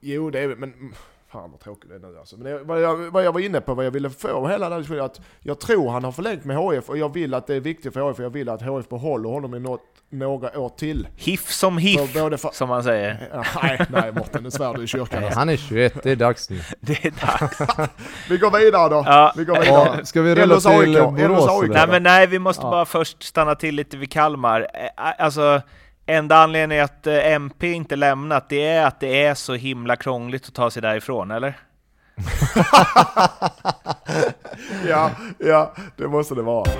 Jo, det är men mm, Fan vad tråkigt det är nu alltså. Men det, vad, jag, vad jag var inne på, vad jag ville få hela den här diskussionen, att jag tror han har förlängt med HF och jag vill att det är viktigt för HF, för jag vill att HF behåller honom i något, några år till. Hiff som hiff, För både för- som man säger. Nej, nej Mårten, nu svär du i kyrkan. Alltså. Han är 21, det är dags nu. Det är dags. Vi går vidare då. Ja. Vi går vidare. Ja, ska vi rulla till Borås? Nej men nej, vi måste Ja. bara först stanna till lite vid Kalmar. Alltså, enda anledningen att eh, MP inte lämnat, det är att det är så himla krångligt att ta sig därifrån, eller? Ja, ja, det måste det vara.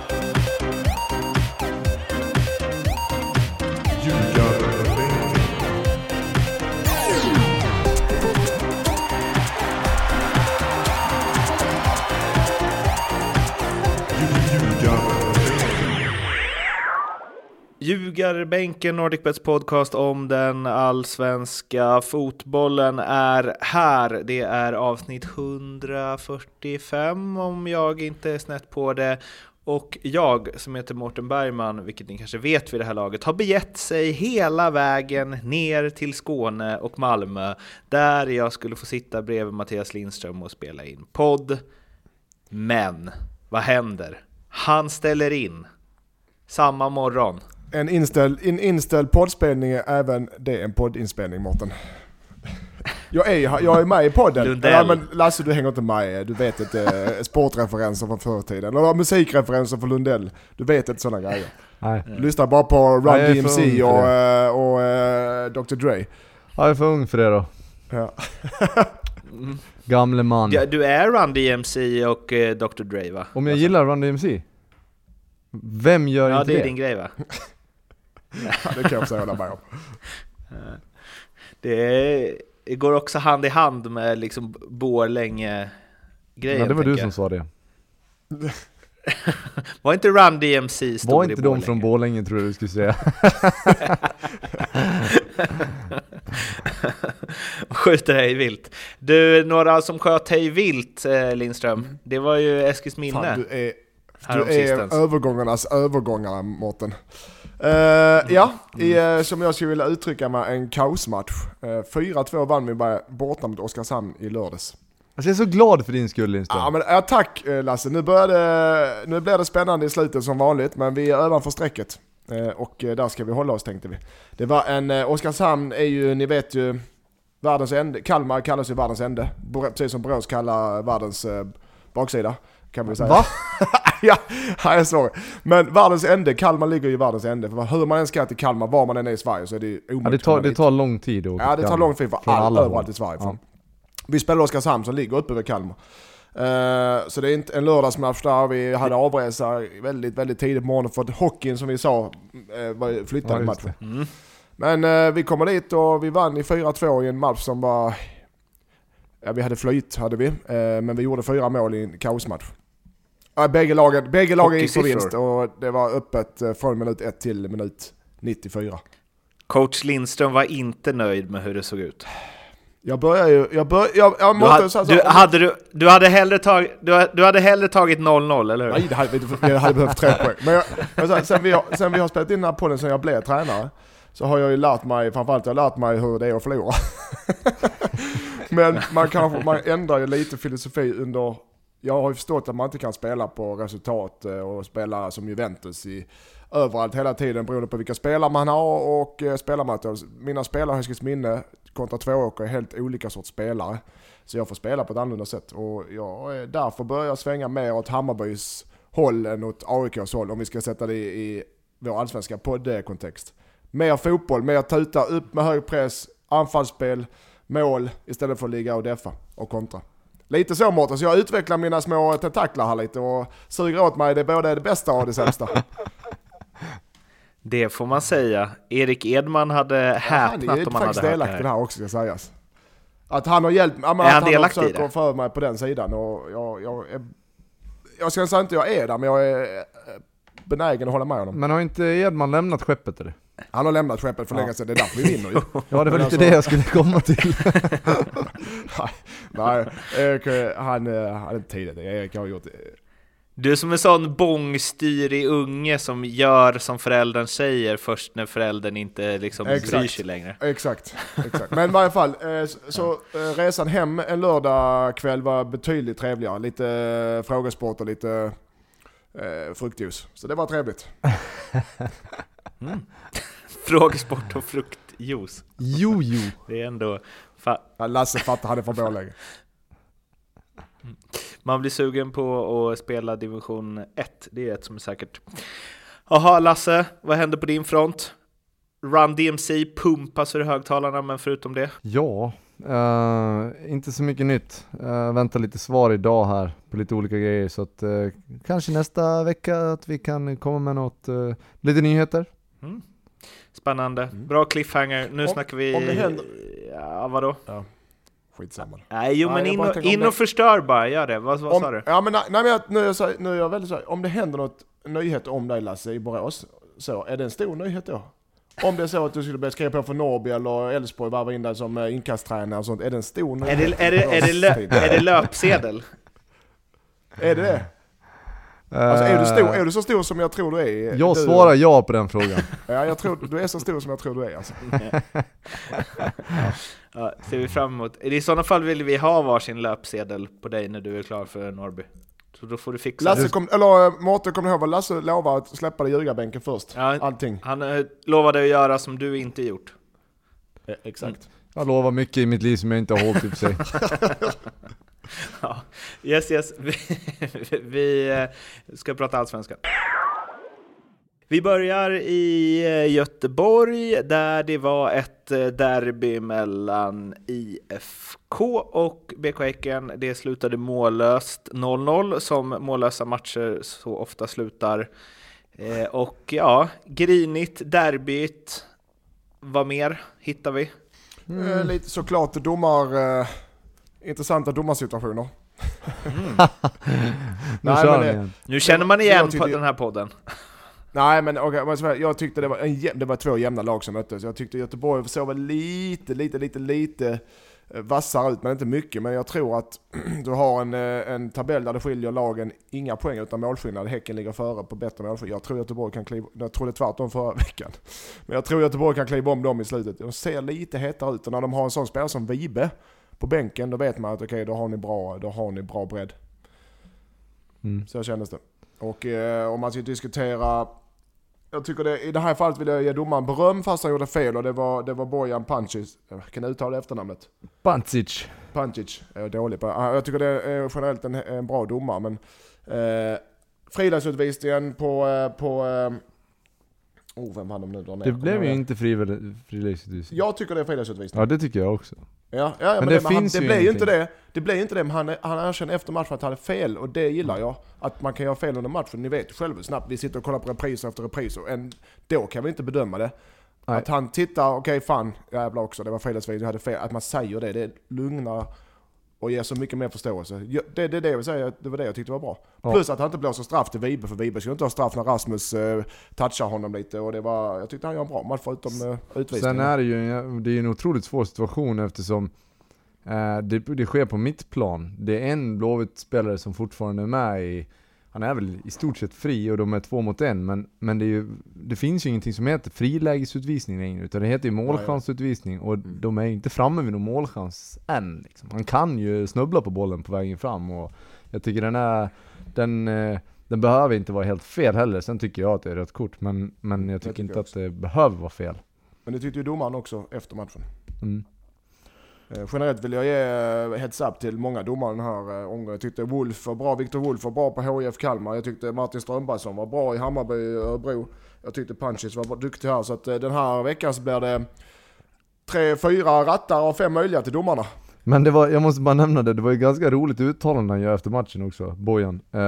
Ljugarbänken, Nordicbets podcast om den allsvenska fotbollen är här. Det är avsnitt 145 om jag inte är snett på det. Och jag som heter Mårten Bergman, vilket ni kanske vet vid det här laget, har begett sig hela vägen ner till Skåne och Malmö där jag skulle få sitta bredvid Mattias Lindström och spela in podd. Men vad händer? Han ställer in samma morgon. En inställd, en inställd poddspelning är även det en poddinspelning Mårten. Jag är, jag är med i podden. Ja, men Lasse du hänger inte med. Du vet inte eh, sportreferenser från förr i tiden. Eller musikreferenser från Lundell. Du vet inte sådana grejer. Nej. Du lyssnar bara på Run Ja, för DMC och, eh, och eh, Dr Dre. Ja, jag är för ung för det då. Ja. Gamle man. Ja, du är Run DMC och eh, Dr Dre va? Om jag gillar Run DMC? Vem gör Ja, inte det det? är din grej va? Det kan jag också hålla med om. Det, går också hand i hand med liksom Borlänge-grejen. Det var du som sa det. Var inte Run DMC stor Var i inte de Borlänge? från Borlänge tror jag du skulle säga. Skjuter dig vilt. Du, några som sköt dig vilt eh, Lindström, det var ju Eskilsminne. Fan, du är, du är övergångarnas övergångare Mårten. Eh, ja, i, eh, som jag skulle vilja uttrycka mig, en kaosmatch. Uh, 4-2 vann vi bara borta mot Oskarshamn i lördags. Alltså jag är så glad för din skull Lindström. Ja, men, ja, tack eh, Lasse, nu, började, nu blir det spännande i slutet som vanligt, men vi är ovanför strecket. Eh, och eh, där ska vi hålla oss tänkte vi. Det var en, eh, Oskarshamn är ju, ni vet ju, världens ände. Kalmar kallas ju världens ände. Precis som Borås kallar världens eh, baksida. Kan vi säga. Va? ja, jag är sorry. Men världens ände, Kalmar ligger ju i världens ände. För hur man än ska till Kalmar, var man än är i Sverige så är det ju omöjligt Ja, det, tar, det tar lång tid att Ja, det tar lång tid för Från all, alla överallt i Sverige. Ja. Vi spelar Oskarshamn som ligger uppe vid Kalmar. Eh, så det är inte en lördagsmatch där. Vi hade avresa väldigt, väldigt tidigt på morgonen för att hockeyn som vi sa uh, var flyttade Ja, matchen. Mm. Men eh, vi kommer dit och vi vann i 4-2 i en match som var... Ja, vi hade flyt hade vi, men vi gjorde fyra mål i en kaosmatch. Ja, bägge lagen, bägge lagen gick Hockeysiffror. vinst och det var öppet eh, från minut 1 till minut 94. Coach Lindström var inte nöjd med hur det såg ut. Jag börjar ju, jag bör, jag, jag Du, måste så du, hade, du, du, hade hellre tagit, du, ha- du hade hellre tagit 0-0, eller hur? Nej, det hade, jag hade behövt tre poäng. Men jag, jag, sen, vi har, sen vi har spelat in den här podden, sen jag blev tränare, så har jag ju lärt mig, framförallt jag har lärt mig hur det är att förlora. Men man, kanske, man ändrar ju lite filosofi under, jag har ju förstått att man inte kan spela på resultat eh, och spela som Juventus i överallt hela tiden beroende på vilka spelare man har och eh, spelarmaterial. Mina spelare i minne kontra Tvååker är helt olika sorts spelare. Så jag får spela på ett annorlunda sätt och jag därför börjar jag svänga mer åt Hammarbys håll än åt AIKs håll om vi ska sätta det i, i vår allsvenska poddkontext. Mer fotboll, mer tuta, upp med hög press, anfallsspel, mål istället för att ligga och deffa och kontra. Lite så Mårten, så jag utvecklar mina små tentaklar här lite och suger åt mig det både det bästa och det sämsta. Det får man säga. Erik Edman hade han häpnat är om han hade hört det delaktig i här. det här också ska sägas. Att han har hjälpt ja, Är att han han delaktig att föra mig på den sidan och jag, jag, är, jag ska säga inte jag är där men jag är eh, benägen att hålla med honom. Men har inte Edman lämnat skeppet eller? Han har lämnat skeppet för Ja. länge sedan, det är därför vi vinner ju. Ja, det var lite alltså- det jag skulle komma till. Nej, Erik, eh, han, eh, han är inte tidigt. Erik har gjort... Du är som en sån bångstyrig unge som gör som föräldern säger först när föräldern inte liksom bryr Exakt. sig längre. Exakt, exakt. Men i varje fall, eh, så, resan hem en lördagkväll var betydligt trevligare. Lite frågesport och lite eh, fruktjuice. Så det var trevligt. Mm. Frågesport och fruktjuice. Jojo. Det är ändå... Fa- Lasse han är från Borlänge. man blir sugen på att spela division 1, det är ett som är säkert. Jaha Lasse, vad händer på din front? Run DMC pumpas ur högtalarna, men förutom det? Ja, eh, inte så mycket nytt. Uh, väntar lite svar idag här på lite olika grejer så att eh, kanske nästa vecka att vi kan komma med något, eh, lite nyheter. Mm. Spännande. Mm. Bra cliffhanger. Nu Om- snackar vi... om det händer- Ja, vadå? Skitsamma. Nej, jo Nej, men jag in och, in det- och förstör bara, gör det. Vad, vad sa Om, du? ja, men, nej, men jag, nu, är jag, så- nu är jag väldigt så här, om det händer något nyhet om dig Lasse i Borås, så är det en stor nyhet då? Om det är så att du skulle börja skriva på för Norrby eller Elfsborg, varva in dig som eh, inkasttränare och sånt, är det en stor Är nyhet? det, är, det, är, det lö, är det löpsedel? Är det det? Alltså är du, stor, är du så stor som jag tror du är? Jag du, svarar ja på den frågan. Ja, jag tror du är så stor som jag tror du är alltså. Ja, ser vi fram emot. I sådana fall vill vi ha varsin löpsedel på dig när du är klar för Norrby. Så då får du fixa Lasse kom, eller eh, Mårten, kommer du ihåg vad Lasse lovade att släppa det ljugarbänken först? Ja. Allting. Han eh, lovade att göra som du inte gjort. Eh, exakt. Jag lovar mycket i mitt liv som jag inte har hållit i sig. Ja. Yes, yes. Vi, vi eh, ska prata allsvenskan. Vi börjar i eh, Göteborg där det var ett eh, derby mellan IFK och BK Häcken. Det slutade mållöst 0-0 som mållösa matcher så ofta slutar. Eh, Och ja, grinigt, derbyt. Vad mer hittar vi? Eh, lite såklart domar... Eh, intressanta domarsituationer. Nu Nej, det- igen. Nu känner man igen på den här podden. Nej men här, jag tyckte det var, en, det var två jämna lag som möttes. Jag tyckte Göteborg såg lite, lite, lite, lite eh, vassare ut, men inte mycket. Men jag tror att du har en, eh, en tabell där det skiljer lagen inga poäng utan målskillnad. Häcken ligger före på bättre målskillnad. Jag tror Göteborg kan kliva, jag trodde tvärtom förra veckan. Men jag tror Göteborg kan kliva om dem i slutet. De ser lite hetare ut och när de har en sån spelare som Vibe på bänken, då vet man att okej, då har ni bra, då har ni bra bredd. Mm. Så kändes det. Och eh, om man ska diskutera... Jag tycker det, i det här fallet vill jag ge domaren beröm fast han gjorde fel och det var, det var Bojan Pancic. Jag kan uttala efternamnet. Pancic är jag dålig på. Jag tycker det är generellt en, en bra domare men... Eh, frilagsutvisningen på... Eh, på eh, oh, vem hann de nu ner? Det blev ju inte friläggsutvisning. Jag tycker det är frilagsutvisning. Ja det tycker jag också. Ja, ja, ja men, det det, men han, finns det ju blir ju inte det. Det ju inte det, men han, är- han erkänner efter matchen att han hade fel och det gillar jag. Att man kan göra fel under matchen. Ni vet ju själva snabbt vi sitter och kollar på repriser efter repriser. En, då kan vi inte bedöma det. Nej. Att han tittar, okej fan, jävlar också, det var frilagsvideo, jag hade fel. Att man säger det, det lugnar och ger så mycket mer förståelse. Ja, Det, det, är det, jag vill säga, det var det jag tyckte var bra. Ja. Plus att han inte blåser straff till Vibe, för Vibe skulle inte ha straff när Rasmus eh, touchar honom lite. Och det var, jag tyckte han gör en bra match förutom uh, utvisningen. Sen är det ju en, det är en otroligt svår situation eftersom eh, det, det sker på mitt plan. Det är en Blåvitt-spelare som fortfarande är med i, han är väl i stort sett fri och de är två mot en, men, men det, ju, det finns ju ingenting som heter frilägesutvisning längre, utan det heter ju målchansutvisning och Mm. de är ju inte framme vid någon målchans än. Liksom. Han kan ju snubbla på bollen på vägen fram och jag tycker den är, den, eh, den behöver inte vara helt fel heller. Sen tycker jag att det är rött kort, men, men jag tycker tycker inte jag att det behöver vara fel. Men det tyckte ju domaren också efter matchen. Mm. Eh, generellt vill jag ge eh, heads up till många domare den här eh, omgången. Jag tyckte Wolf var bra, Viktor Wolf var bra på HIF Kalmar. Jag tyckte Martin Strömbergsson var bra i Hammarby och Örebro. Jag tyckte Punches var duktig här. Så att den här veckan så blir det tre, fyra rattar och fem möjliga till domarna. Men det var, jag måste bara nämna det, det var ju ganska roligt uttalande han gör efter matchen också, Bojan. Eh,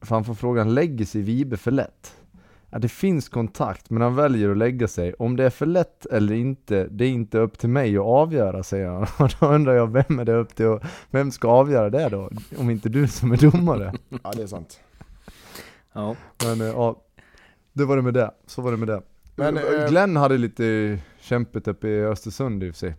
för han får frågan, lägger sig Vibe för lätt? Ja, det finns kontakt, men han väljer att lägga sig. Om det är för lätt eller inte, det är inte upp till mig att avgöra, säger han. Och då undrar jag, vem är det upp till? och Vem ska avgöra det då? Om inte du som är domare. Ja det är sant. Ja. Men eh, ja, det var det med det. Så var det med det. Men, eh, Glenn hade lite kämpigt uppe i Östersund i och för sig.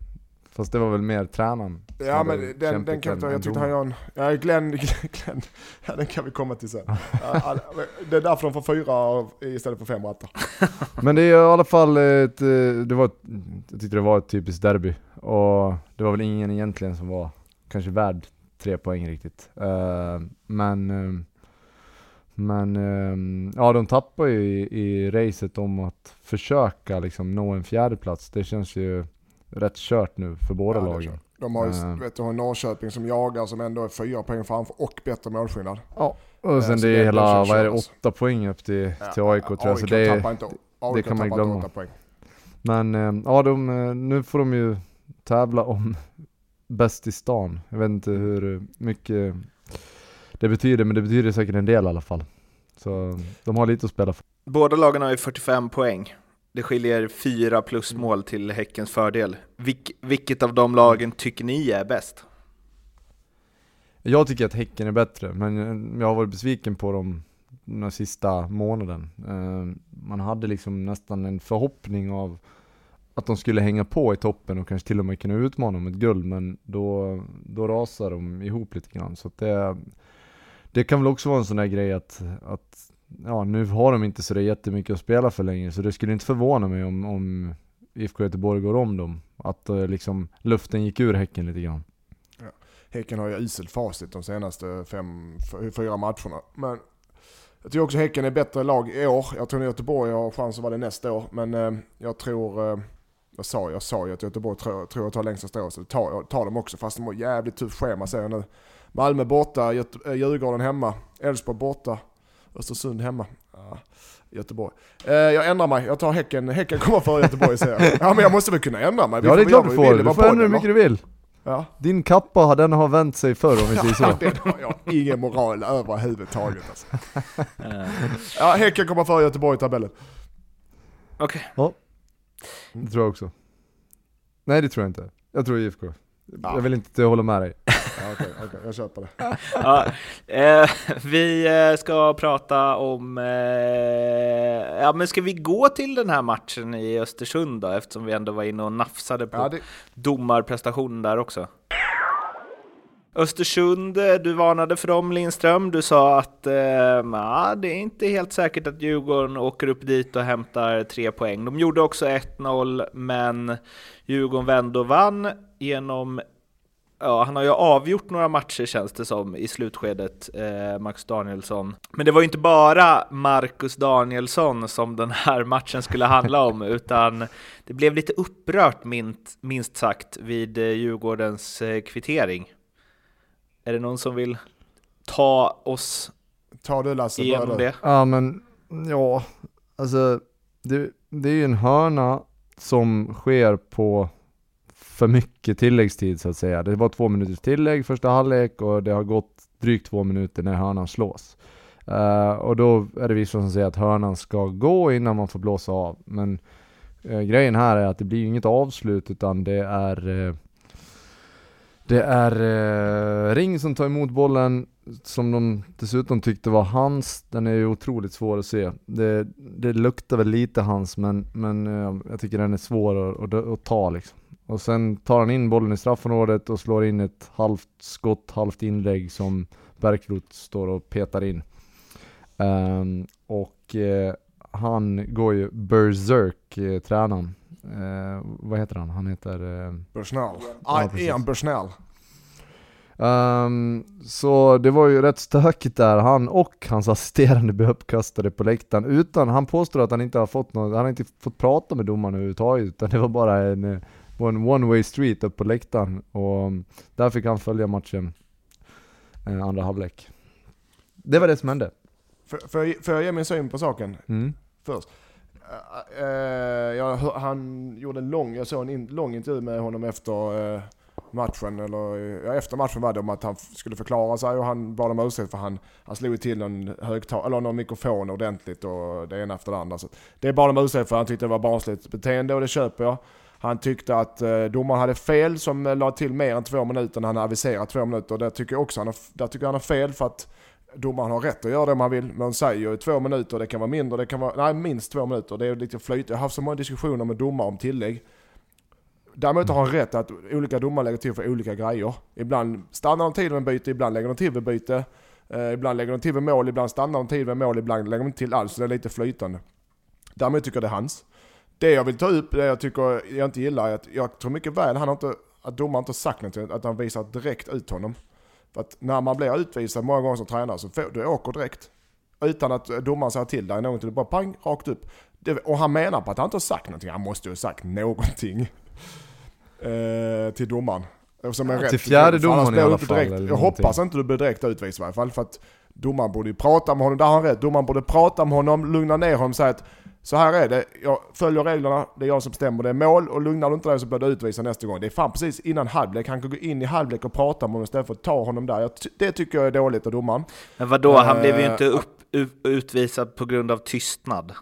Fast det var väl mer tränaren Ja men den, den kan vi ta, jag tyckte han en, ja Glenn, Glenn, ja den kan vi komma till sen. Ja, det är därför de får fyra istället för fem rattar. Men det är i alla fall ett, eh, det var ett, jag tyckte det var ett typiskt derby. Och det var väl ingen egentligen som var kanske värd tre poäng riktigt. Eh, men, eh, men ja de tappar ju i, i racet om att försöka liksom nå en fjärdeplats. Det känns ju rätt kört nu för båda Ja, det lagen. De har ju, Eh. vet du, har Norrköping som jagar som ändå är fyra poäng framför och bättre målskillnad. Ja, och sen så det det- är det hela, vad är det, åtta poäng upp till, Ja, till AIK tror jag. Så det är, inte, AIK kan man glömma. åtta poäng. Men eh, ja, de, nu får de ju tävla om bäst i stan. Jag vet inte hur mycket det betyder, men det betyder säkert en del i alla fall. Så de har lite att spela för. Båda lagen har ju 45 poäng. Det skiljer fyra plusmål till Häckens fördel. Vilk, vilket av de lagen tycker ni är bäst? Jag tycker att Häcken är bättre, men eh, jag har varit besviken på dem den här sista månaden. Eh, Man hade liksom nästan en förhoppning av att de skulle hänga på i toppen och kanske till och med kunna utmana om ett guld, men då, då rasar de ihop lite grann. Så det, det kan väl också vara en sån där grej att, att ja, nu har de inte sådär jättemycket att spela för längre, så det skulle inte förvåna mig om, om IFK Göteborg går om dem. Att eh, liksom luften gick ur Häcken lite grann. Häcken har ju uselt facit de senaste fem, fyra matcherna. Men jag tycker också Häcken är bättre lag i år. Jag tror att Göteborg har chans att vara det nästa år. Men eh, jag tror, eh, jag sa, jag sa ju att Göteborg tror, tror jag tar längsta strået. Så det tar, jag- tar de också, fast de har jävligt tufft schema ser jag nu. Malmö borta, Göte, eh, Djurgården hemma, Elfsborg borta, Östersund hemma. Ja, Göteborg. Eh, jag ändrar mig, jag tar Häcken, Häcken kommer före Göteborg säger jag. Ja men jag måste väl kunna ändra mig. Vi Ja det är får klart du får, du får ändra hur mycket du vill. Ja. Din kappa, den har vänt sig förr om vi säger så. Ja, den har jag ingen moral överhuvudtaget alltså. Eh, Ja, Häcken kommer före Göteborg i tabellen. Okej, Det tror jag också. Nej det tror jag inte. Jag tror IFK. Ja. Jag vill inte hålla med dig. Okej, okej, jag köper det. ja, eh, vi eh, ska prata om... Eh, ja, men ska vi gå till den här matchen i Östersund då, eftersom vi ändå var inne och nafsade på Ja, det, domarprestationen där också. Östersund, eh, du varnade för dem Lindström. Du sa att eh, ja, det är inte helt säkert att Djurgården åker upp dit och hämtar tre poäng. De gjorde också 1-0, men Djurgården vände och vann genom Ja, han har ju avgjort några matcher känns det som i slutskedet, eh, Marcus Danielsson. Men det var ju inte bara Marcus Danielsson som den här matchen skulle handla om, utan det blev lite upprört minst, minst sagt vid eh, Djurgårdens eh, kvittering. Är det någon som vill ta oss tar du Lasse, igenom det? Ja men, ja, alltså det, det är ju en hörna som sker på för mycket tilläggstid så att säga. Det var två minuters tillägg första halvlek och det har gått drygt två minuter när hörnan slås. Uh, och då är det vissa som säger att hörnan ska gå innan man får blåsa av. Men uh, grejen här är att det blir ju inget avslut utan det är uh, det är Ring som tar emot bollen som de dessutom tyckte var hans. Den är ju otroligt svår att se. Det, det luktar väl lite hans men, men jag tycker den är svår att, att, att ta liksom. Och sen tar han in bollen i straffområdet och slår in ett halvt skott, halvt inlägg som Bärkroth står och petar in. Ehm, och eh, han går ju berserk, eh, tränaren. Eh, vad heter han? Han heter... Eh, Bushnell. Ja. Ian Bushnell. Ehm, så det var ju rätt stökigt där, han och hans assisterande blev uppkastade på läktaren utan, han påstår att han inte har fått något, han har inte fått prata med domaren överhuvudtaget utan det var bara en, eh, var en one way street upp på läktaren och um, där fick han följa matchen eh, andra halvlek. Det var det som hände. Får, jag, ge min syn på saken Mm. först? Eh, eh, jag, hör- han gjorde en lång, jag såg en in, lång intervju med honom efter eh, matchen, eller eh, ja, efter matchen var det om att han skulle förklara sig och han bad om ursäkt för han, han slog till någon, högtal- eller någon mikrofon ordentligt och det ena efter det andra. Så det bad om ursäkt för han tyckte det var barnsligt beteende och det köper jag. Han tyckte att eh, domaren hade fel som lade la till mer än två minuter när han aviserat två minuter. Där tycker jag också han har, där tycker han har fel för att domaren har rätt att göra det om han vill. Men han säger ju två minuter, det kan vara mindre, det kan vara, nej minst två minuter. Det är lite flyt. Jag har haft så många diskussioner med domare om tillägg. Däremot har han rätt att olika domare lägger till för olika grejer. Ibland stannar de till med byte, ibland lägger de till vid byte. Eh, ibland lägger de till vid mål, ibland stannar de till vid mål, ibland lägger de inte till alls. Så det är lite flytande. Däremot tycker jag det är hans. Det jag vill ta upp, det jag tycker jag inte gillar, är att jag tror mycket väl han har inte, att domaren inte har sagt någonting, att han visar direkt ut honom. För att när man blir utvisad många gånger som tränare så får du åker direkt. Utan att domaren säger till dig någonting, det bara pang, rakt upp. Det, och han menar på att han inte har sagt någonting, han måste ju ha sagt någonting. Eh, till domaren. Som är Ja, rätt. till fjärde domaren i du alla fall, Direkt, jag hoppas inte du blir direkt utvisad i alla fall. För att domaren borde ju prata med honom, där har han rätt. Domaren borde prata med honom, lugna ner honom säga att så här är det, jag följer reglerna, det är jag som bestämmer, det är mål och lugnar du inte dig så blir du utvisad nästa gång. Det är fan precis innan halvlek, han kan gå in i halvlek och prata med honom istället för att ta honom där. Det tycker jag är dåligt av domaren. Men vadå, han blev ju Eh, inte upp, utvisad på grund av tystnad.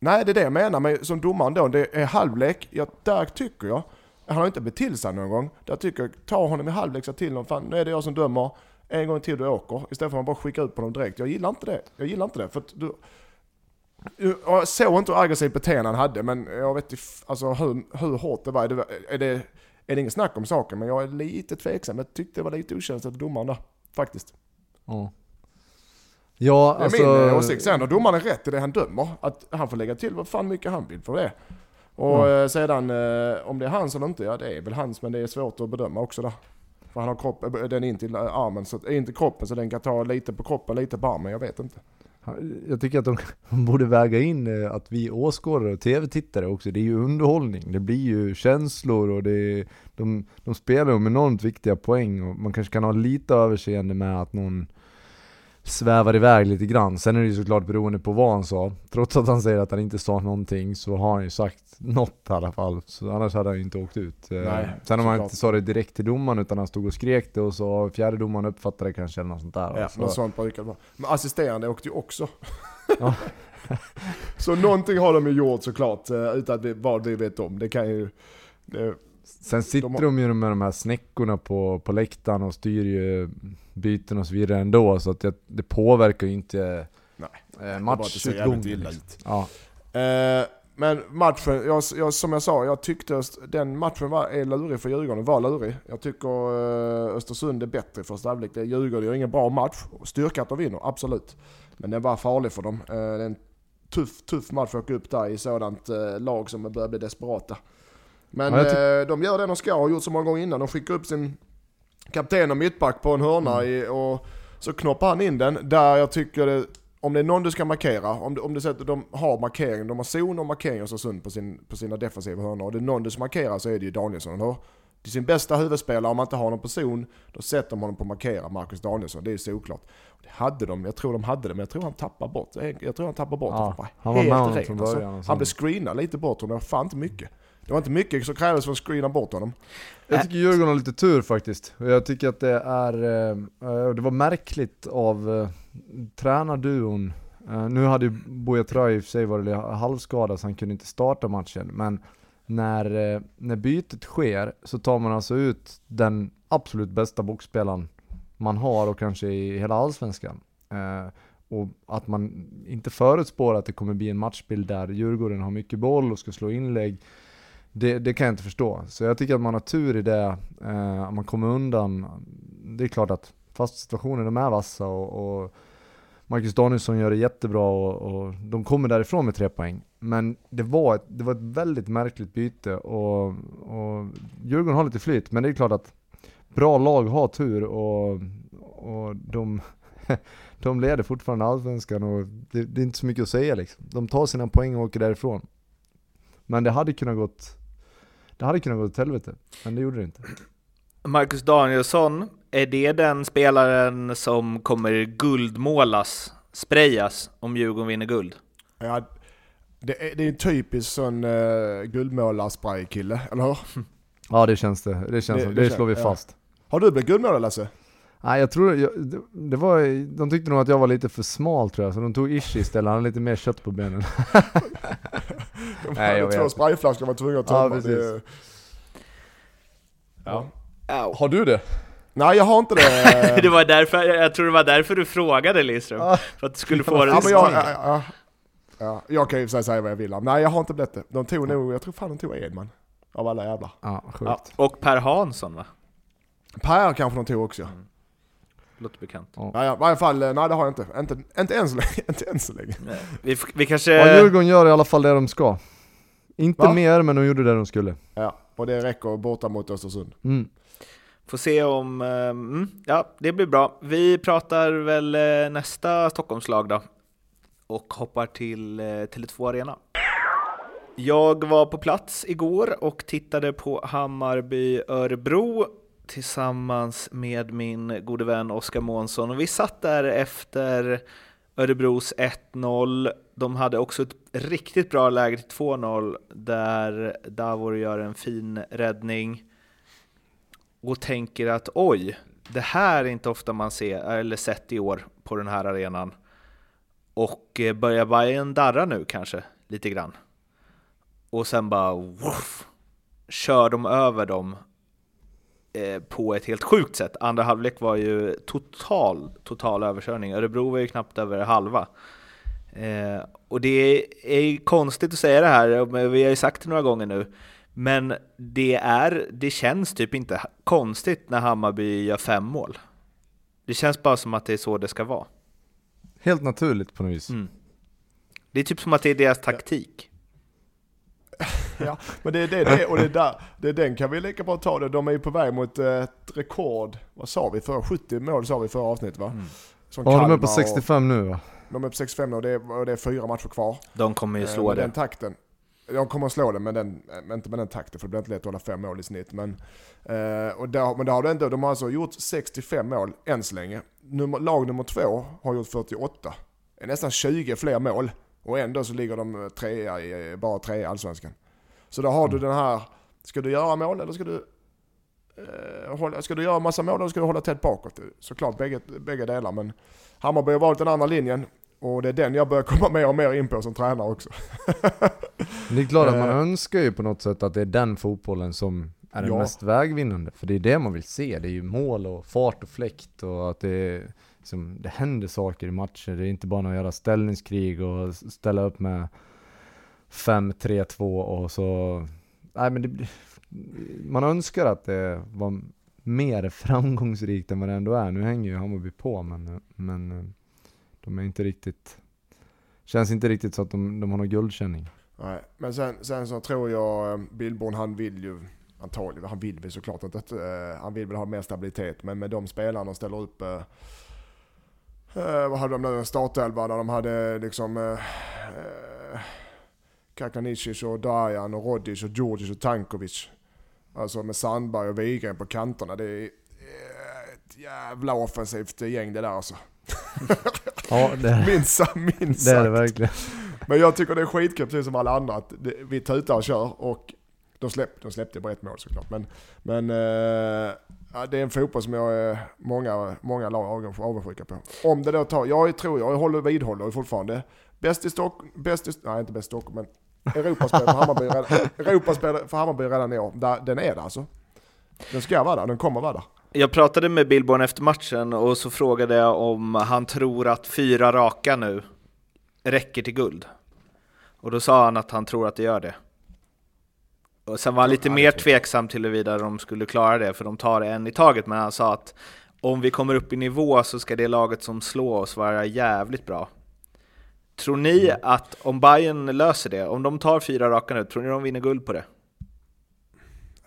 Nej, det är det jag menar med som domaren då. Det är halvlek. Ja, där tycker jag, han har inte blivit till sig någon gång. Där tycker jag, ta honom i halvlek, så till honom, fan nu är det jag som dömer. En gång till du åker. Istället för att man bara skicka ut på honom direkt. Jag gillar inte det. Jag gillar inte det. För du, såg inte hur aggressivt beteende han hade, men jag vet inte alltså, hur, hur hårt det var. Är det, är det ingen snack om saken, men jag är lite tveksam. Jag tyckte det var lite okänsligt av domaren där, faktiskt. Ja. Ja, Det är alltså... min eh, åsikt. Sen har domaren rätt i det han dömer. Att han får lägga till vad fan mycket han vill för det. Och eh, sedan eh, om det är hans eller inte, ja det är väl hans men det är svårt att bedöma också där. För han har kropp, eh, den in till armen, så, in till kroppen så den kan ta lite på kroppen, lite på armen, jag vet inte. Jag tycker att de borde väga in eh, att vi åskådare och tv-tittare också, det är ju underhållning, det blir ju känslor och det är, de, de spelar om enormt viktiga poäng och man kanske kan ha lite överseende med att någon svävar iväg lite grann. Sen är det ju såklart beroende på vad han sa. Trots att han säger att han inte sa någonting så har han ju sagt något i alla fall. Så annars hade han ju inte åkt ut. Eh, Nej, Sen om han inte sa det direkt till domaren utan han stod och skrek det och så fjärde domaren uppfattade det kanske eller något sånt där. Ja, så, något sånt brukar det vara. Men assisterande åkte ju också. Ja. så någonting har de ju gjort såklart, eh, utan vad vi vet om. Det kan ju... Det, Sen sitter De de, har- ju med de här snäckorna på, på läktaren och styr ju byten och så vidare ändå, så att det, det påverkar ju inte eh, matchutgången. Liksom. Ja. Eh, men matchen, jag, jag, som jag sa, jag tyckte den matchen var, är lurig för Djurgården, var lurig. Jag tycker eh, Östersund är bättre i första halvlek. Det är Djurgården gör ingen bra match. Styrka att de vinner, absolut. Men den var farlig för dem. Eh, det är en tuff, tuff match att åka upp där i sådant eh, lag som börjar bli desperata. Men Ja, eh, de gör det de ska och har gjort så många gånger innan. De skickar upp sin kapten och mittback på en hörna Mm. i, och så knoppar han in den. Där jag tycker det, om det är någon du ska markera, om du, om du att de har markering, de har zon och markering och så sund på, sin, på sina defensiva hörnor. Och det är någon du ska markera så är det ju Danielsson. Det är sin bästa huvudspelare, om man inte har honom på zon, då sätter de honom på markera, Marcus Danielsson. Det är ju såklart. Det hade de, jag tror de hade det, men jag tror han tappar bort jag, tror han tappar bort Ja, det. han var ren, från alltså. och Han blev screenad lite bort honom, det var fan inte mycket. Det var inte mycket som krävdes för att screena bort honom. Jag tycker Djurgården har lite tur faktiskt. Och jag tycker att det är, eh, eh, det var märkligt av eh, tränarduon. Nu hade ju Buya Traoré i och för sig varit halvskadad så han kunde inte starta matchen. Men när, när bytet sker så tar man alltså ut den absolut bästa boxspelaren man har och kanske i hela allsvenskan. Eh, och att man inte förutspår att det kommer bli en matchbild där Djurgården har mycket boll och ska slå inlägg. Det, det kan jag inte förstå. Så jag tycker att man har tur i det, eh, man kommer undan. Det är klart att fast situationen, de är vassa och, och Marcus Danielsson gör det jättebra och, och de kommer därifrån med tre poäng. Men det var ett, det var ett väldigt märkligt byte och, och Djurgården har lite flyt, men det är klart att bra lag har tur och, och de, de leder fortfarande allsvenskan och det, det är inte så mycket att säga liksom. De tar sina poäng och åker därifrån. Men det hade kunnat gått det hade kunnat gå åt helvete, men det gjorde det inte. Marcus Danielsson, är det den spelaren som kommer guldmålas, sprayas, om Djurgården vinner guld? Ja, det, är, det är en typisk sån uh, guldmålarspray-kille, eller hur? Ja det känns det, det känns Det- det det, slår vi ja. fast. Har du blivit guldmålare Lasse? Nej jag tror, jag, det, det var, de tyckte nog att jag var lite för smal tror jag, så de tog Ishi istället, han hade lite mer kött på benen. Nej, jag Två vet. sprayflaskor var tvungna att Ja, tömma. precis. det, ja. Har du det? Nej jag har inte det. det var därför, jag tror det var därför du frågade Lindström, Ja. för att du skulle få det ja, men jag, ja, ja, ja, jag kan ju säga vad jag vill. Nej jag har inte blivit det. De tog nog, jag tror fan de tog Edman. av alla jävlar. Ja, sjukt. Ja. Och Per Hansson va? Per kanske de tog också. Mm. Låter bekant. Ja. Ja, ja, i varje fall, eh, nej det har jag inte. Inte, inte än så länge. inte än så länge. Vi, vi kanske... Ja, Djurgården gör i alla fall det de ska. Inte Va? mer, men de gjorde det de skulle. Ja, och det räcker borta mot Östersund. Mm. Får se om... eh, Mm, ja, det blir bra. Vi pratar väl eh, nästa Stockholmslag då. Och hoppar till eh, Tele2 Arena. Jag var på plats igår och tittade på Hammarby-Örebro tillsammans med min gode vän Oskar Månsson. Och vi satt där efter Örebros 1-0. De hade också ett riktigt bra läge till 2-0 där Davor gör en fin räddning och tänker att oj, det här är inte ofta man ser eller sett i år på den här arenan. Och eh, börjar Bayern darra nu kanske lite grann. Och sen bara woof, kör de över dem på ett helt sjukt sätt. Andra halvlek var ju total, total överkörning. Örebro var ju knappt över halva. Eh, och det är ju konstigt att säga det här, vi har ju sagt det några gånger nu. Men det, är, det känns typ inte konstigt när Hammarby gör fem mål. Det känns bara som att det är så det ska vara. Helt naturligt på något vis. Mm. Det är typ som att det är deras taktik. Ja, men det är det, det och det är, där, det är den kan vi lika bra ta det. De är ju på väg mot eh, ett rekord, vad sa vi för 70 mål sa vi förra avsnittet va? Mm. Som Ja, de är Kalmar på 65 nu va? Och, de är på 65 nu och det är, och det är fyra matcher kvar. De kommer ju Eh, slå med det. den takten. De kommer att slå det, men, den, men inte med den takten för det blir inte lätt att hålla fem mål i snitt. Men, eh, och där, men det har det ändå, de har alltså gjort 65 mål än så länge. Nummer, lag nummer två har gjort 48. Det är nästan 20 fler mål. Och ändå så ligger de trea i, bara trea i Allsvenskan. Så då har du den här, ska du göra mål eller ska du eh, hålla, ska du göra massa mål eller ska du hålla tätt bakåt? Såklart bägge, bägge delar men Hammarby har valt den andra linjen. Och det är den jag börjar komma mer och mer in på som tränare också. Det är klart att man Eh. önskar ju på något sätt att det är den fotbollen som är den Ja. mest vägvinnande. För det är det man vill se. Det är ju mål och fart och fläkt och att det, är, liksom, det händer saker i matcher. Det är inte bara några jävla ställningskrig och ställa upp med 5-3-2 och så... Nej men det, man önskar att det var mer framgångsrikt än vad det ändå är. Nu hänger ju Hammarby på men, men eh, de är inte riktigt... Känns inte riktigt så att de, de har någon guldkänning. Nej, men sen, sen så tror jag eh, Billborn han vill ju antagligen, han vill väl såklart att, att, eh, han vill väl ha mer stabilitet. Men med de spelarna de ställer upp, eh, vad hade de nu, en startelva där de hade liksom eh, eh, Kakanicic och Dajan och Rodic och Djurdjic och Tankovic. Alltså med Sandberg och Wigren på kanterna. Det är eh, ett jävla offensivt gäng det där alltså. Ja, det, Minst, minst det är det verkligen. Men jag tycker det är skitkul precis som alla andra att det, vi tutar och kör och de, släpp, de släppte bara ett mål såklart. Men, men eh, det är en fotboll som jag är många, många lag avundsjuka på. Om det då tar, jag tror, jag håller vidhåller fortfarande, bäst i Stockholm, bäst i, nej inte bäst i Stockholm men Europaspel för Hammarby, redan- Europaspel för Hammarby redan i år. Där, den är där alltså. Den ska vara där, den kommer vara där. Jag pratade med Billborn efter matchen och så frågade jag om han tror att fyra raka nu räcker till guld. Och då sa han att han tror att det gör det. Och sen var han lite mer tveksam till huruvida de skulle klara det, för de tar en i taget. Men han sa att om vi kommer upp i nivå så ska det laget som slår oss vara jävligt bra. Tror ni Mm. att om Bayern löser det, om de tar fyra raka nu, tror ni de vinner guld på det?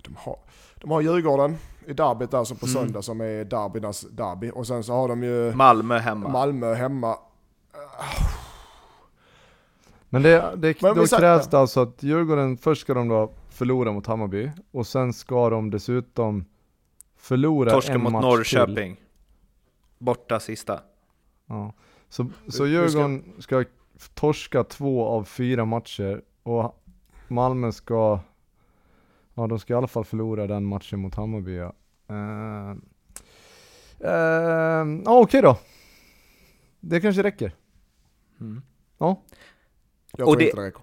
De har, de har Djurgården i derbyt alltså på Mm. söndag som är derbynas derby. Och sen så har de ju Malmö hemma. Malmö hemma. Men det, det, Men då krävs det alltså att Djurgården, först ska de då förlora mot Hammarby och sen ska de dessutom förlora Torska en mot match Norrköping. Borta sista. Till. Ja. Så, så Vi- vi ska- Djurgården ska torska två av fyra matcher och Malmö ska, ja de ska i alla fall förlora den matchen mot Hammarby ja. Uh, ja okej då. Det kanske räcker. Mm. Ja. Jag Och tror det- inte det räcker.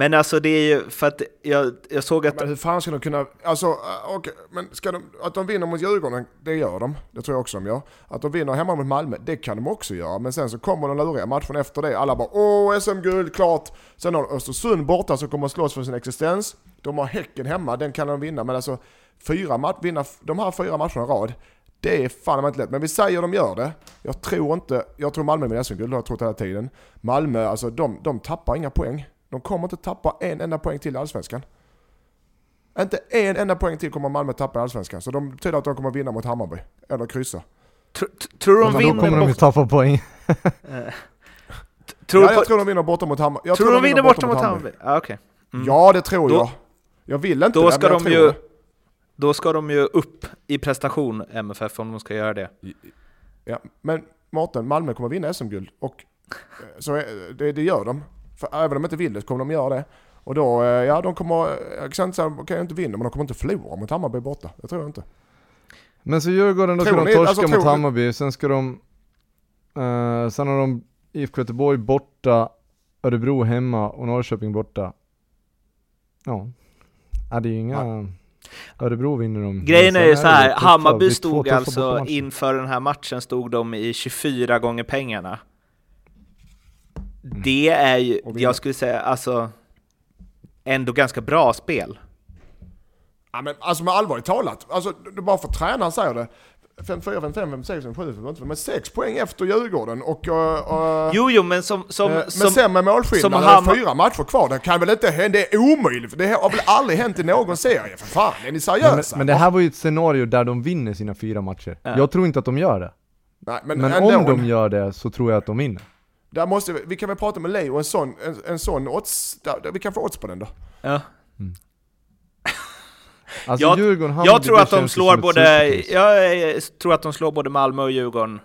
Men alltså det är ju för att jag, jag såg att... Men hur fan ska de kunna, alltså äh, okej, men ska de, att de vinner mot Djurgården, det gör de. Det tror jag också de gör. Att de vinner hemma mot Malmö, det kan de också göra. Men sen så kommer de luriga matchen efter det. Alla bara åh SM-guld, klart. Sen har de Östersund borta som kommer att slåss för sin existens. De har Häcken hemma, den kan de vinna. Men alltså, fyra match, vinna de här fyra matcherna i rad, det är fan inte lätt. Men vi säger de gör det. Jag tror inte, jag tror Malmö vinner SM-guld, det har jag trott hela tiden. Malmö, alltså de, de tappar inga poäng. De kommer inte tappa en enda poäng till i Allsvenskan. Inte en enda poäng till kommer Malmö tappa i Allsvenskan. Så de betyder att de kommer vinna mot Hammarby. Eller kryssa. Tr tror de Men då vinner kommer de ju bort... tappa poäng. Tror ja, jag tror de vinner borta mot Hammarby. Jag Tror de vinner borta mot Hammarby? Ja, okej. Mm. Ja, det tror Då- jag. Jag vill inte Då det, ska men jag de tror ju det. Då ska de ju upp i prestation, MFF, om de ska göra det. Ja, men Mårten, Malmö kommer vinna SM-guld. Och eh, så är, det, det gör de. För även om de inte vill det så kommer de göra det. Och då, eh, ja de kommer, jag kan inte säga att de inte vinna, men de kommer inte förlora mot Hammarby borta. Det tror jag inte. Men så Djurgården, då ska Tror de torska alltså, mot tror Hammarby, sen ska de... eh, sen har de IFK Göteborg borta, Örebro hemma och Norrköping borta. Ja. Ja det är ju inga... Örebro vinner de. Grejen är ju så här, Hammarby stod alltså inför den här matchen stod de i 24 gånger pengarna. Det är ju, jag skulle säga, alltså ändå ganska bra spel. Ja, men alltså med allvarligt talat, alltså, bara för att tränaren säger det. 5, 4, 5, 5, 5, 6, 5, 7, 5, 8, men 6 poäng efter Djurgården och... Uh, uh, Jo, jo, men som, som, Eh, men som sen med målskillnad, som det är Hammar- fyra matcher kvar, det kan väl inte hända, det är omöjligt, för det har väl aldrig hänt i någon serie, för fan, är ni Men, seriösa? men det här var ju ett scenario där de vinner sina fyra matcher. Ja. Jag tror inte att de gör det. Nej, men, Men om de gör det så tror jag att de vinner. Där måste vi, vi kan väl prata med Leo, en sån, en, en sån odds, där, där vi kan få odds på den då. ja. Alltså Jag- Djurgården, Hammarby, Jag tror att de slår både, jag eh, tror att de slår både Malmö och Djurgården.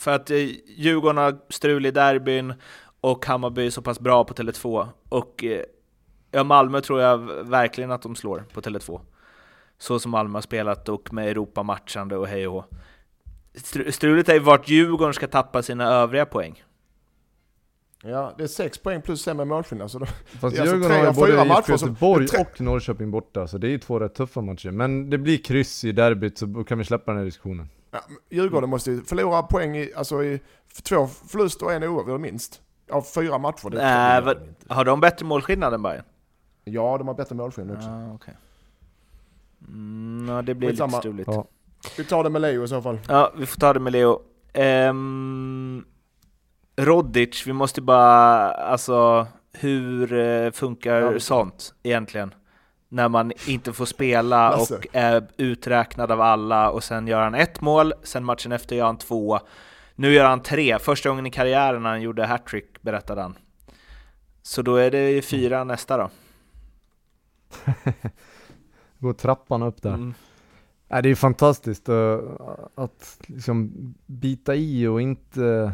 För att eh, Djurgården har strul i derbyn och Hammarby är så pass bra på Tele2. Och eh, ja, Malmö tror jag verkligen att de slår på Tele2. Så som Malmö har spelat och med Europamatchande och hej och hå. Stru- Strulet är ju vart Djurgården ska tappa sina övriga poäng. Ja, det är sex poäng plus sämre målskillnad, så då, Fast det är alltså Djurgården har ju både fyra IFK matcher som- Göteborg tre- och Norrköping borta, så det är ju två rätt tuffa matcher. Men det blir kryss i derbyt, så kan vi släppa den här diskussionen. ja, Djurgården måste ju förlora poäng i, alltså i två förluster och en oavgjord minst. Av fyra matcher. Det, gör vad-. Har de bättre målskillnad än Bayern? Ja, de har bättre målskillnad också. Ah, okay. mm, ja, det blir lite struligt. Ja. Vi tar det med Leo i så fall. Ja, vi får ta det med Leo. Um, Rodic, vi måste bara, alltså hur eh, funkar Ja. sånt egentligen? När man inte får spela och är uträknad av alla och sen gör han ett mål, sen matchen efter gör han två. Nu gör han tre, första gången i karriären han gjorde hattrick berättade han. Så då är det ju fyra nästa då. Går trappan upp där. Mm. Nej, det är fantastiskt uh, att liksom bita i och inte...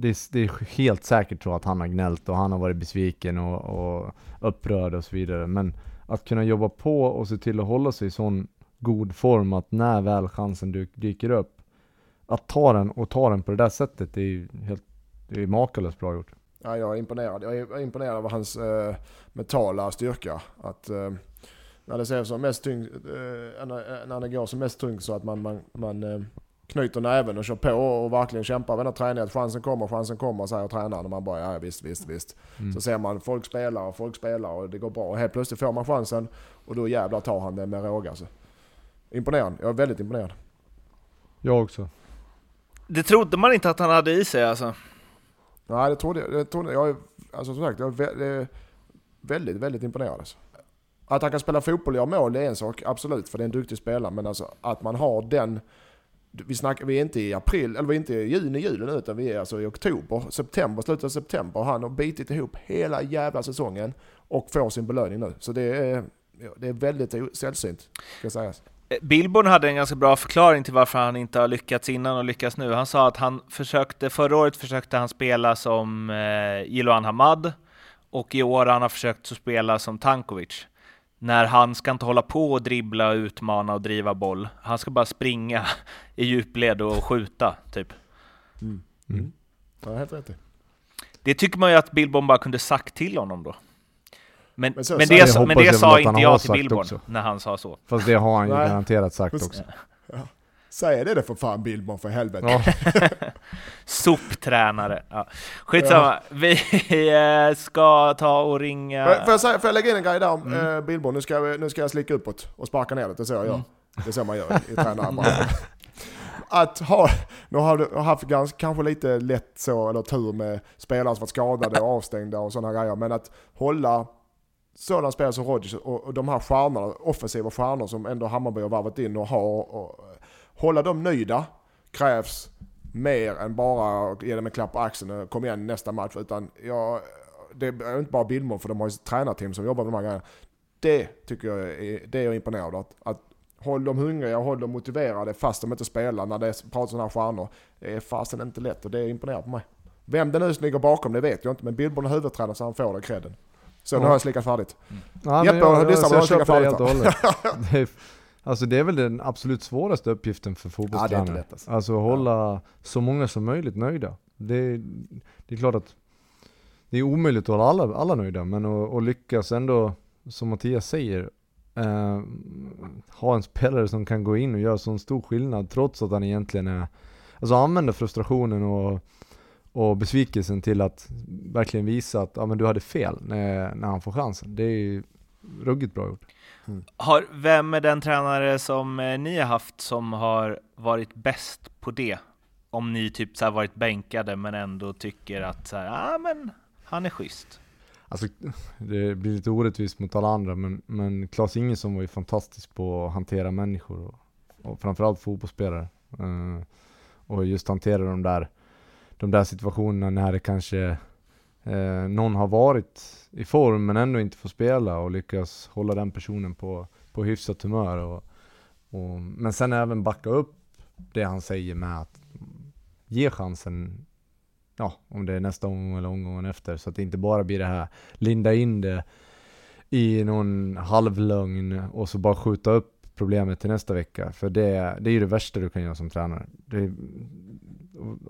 Det är, det är helt säkert så att han har gnällt och han har varit besviken och, och upprörd och så vidare. Men att kunna jobba på och se till att hålla sig i sån god form att när väl chansen dyk, dyker upp, att ta den och ta den på det där sättet, det är ju helt, det är makalöst bra gjort. Ja, jag är imponerad. Jag är imponerad av hans eh, mentala styrka. Att eh, när det ser som mest tyngd, eh, när, när det går som mest tungt så att man, man, man eh, knyter näven och kör på och verkligen kämpar varenda träning. Att chansen kommer, chansen kommer säger tränaren och man bara ja visst, visst, visst. Mm. Så ser man folk spelar och folk spelar och det går bra. Och helt plötsligt får man chansen och då jävlar tar han det med råge alltså. Imponerande. Jag är väldigt imponerad. Jag också. Det trodde man inte att han hade i sig alltså. Nej, det trodde jag. Det trodde jag. är- Alltså som sagt, jag är väldigt, väldigt imponerad. Alltså. Att han kan spela fotboll och göra mål, det är en sak. Absolut, för det är en duktig spelare. Men alltså att man har den... Vi, snackar, vi är inte i april, eller vi är inte i juni, juli nu, utan vi är alltså i oktober, september, slutet av september. Han har bitit ihop hela jävla säsongen och får sin belöning nu. Så det är, det är väldigt sällsynt, ska sägas. Eh, Billborn hade en ganska bra förklaring till varför han inte har lyckats innan och lyckas nu. Han sa att han försökte, förra året försökte han spela som eh, Jiloan Hamad och i år har han försökt att spela som Tankovic. När han ska inte hålla på och dribbla, utmana och driva boll. Han ska bara springa i djupled och skjuta, typ. Mm. Ja, helt rätt. Det tycker man ju att Billborn bara kunde sagt till honom då. Men, Men så- men så- det, sa- men hoppas det sa att han inte har jag till sagt Billborn när han sa så. Fast det har han ju garanterat sagt också. Säg det för fan Billborn för helvete. Ja. Soptränare. Ja. Skitsamma, vi eh, ska ta och ringa... Får, jag- får, jag säga, får jag lägga in en grej där om Mm. eh, Billborn? Nu ska, jag, nu ska jag slicka uppåt och sparka ner det, det är så jag gör. Mm. Det är så man gör i, i tränarbranschen. Att ha, nu har du haft ganska, kanske lite lätt så, eller tur med spelare som varit skadade och avstängda och sådana grejer, men att hålla sådana spelare som Rodgers och, och de här stjärnorna, offensiva stjärnor som ändå Hammarby har varvat in och har, och, hålla dem nöjda krävs mer än bara att ge dem en klapp på axeln och kom igen nästa match. Utan jag, det är inte bara Billborn för de har ju ett tränarteam som jobbar med de här grejerna. Det tycker jag är, det är jag imponerad av. Att, att håll dem hungriga, håll dem motiverade fast de inte spelar när det pratar sådana här stjärnor. Det är fasen inte lätt och det är imponerande på mig. Vem det nu som ligger bakom det vet jag inte men Billborn är huvudtränare så han får den credden. Så nu har jag slickat färdigt. Ja, Jeppe, men jag, lyssna jag, på jag vad köper jag det och det alltså det är väl den absolut svåraste uppgiften för fotbollstränare. lätt, alltså. alltså hålla så många som möjligt nöjda. Det, det är klart att det är omöjligt att hålla alla, alla nöjda, men att, att lyckas ändå, som Mattias säger, eh, ha en spelare som kan gå in och göra sån stor skillnad trots att han egentligen är, alltså använda frustrationen och och besvikelsen till att verkligen visa att ja, men du hade fel när, när han får chansen. Det är ruggigt bra gjort. Har, vem är den tränare som eh, ni har haft som har varit bäst på det? Om ni typ så varit bänkade men ändå tycker att så här, ah, men han är schysst. Alltså, det blir lite orättvist mot alla andra, men, men Klas Ingesson var ju fantastisk på att hantera människor och, och framförallt fotbollsspelare. Eh, och just hantera de där, de där situationerna när det kanske eh, någon har varit i form men ändå inte får spela och lyckas hålla den personen på, på hyfsat humör. Och, och, men sen även backa upp det han säger med att ge chansen ja, om det är nästa omgång eller omgången efter. Så att det inte bara blir det här, linda in det i någon halvlögn och så bara skjuta upp problemet till nästa vecka. För det, det är ju det värsta du kan göra som tränare. Det,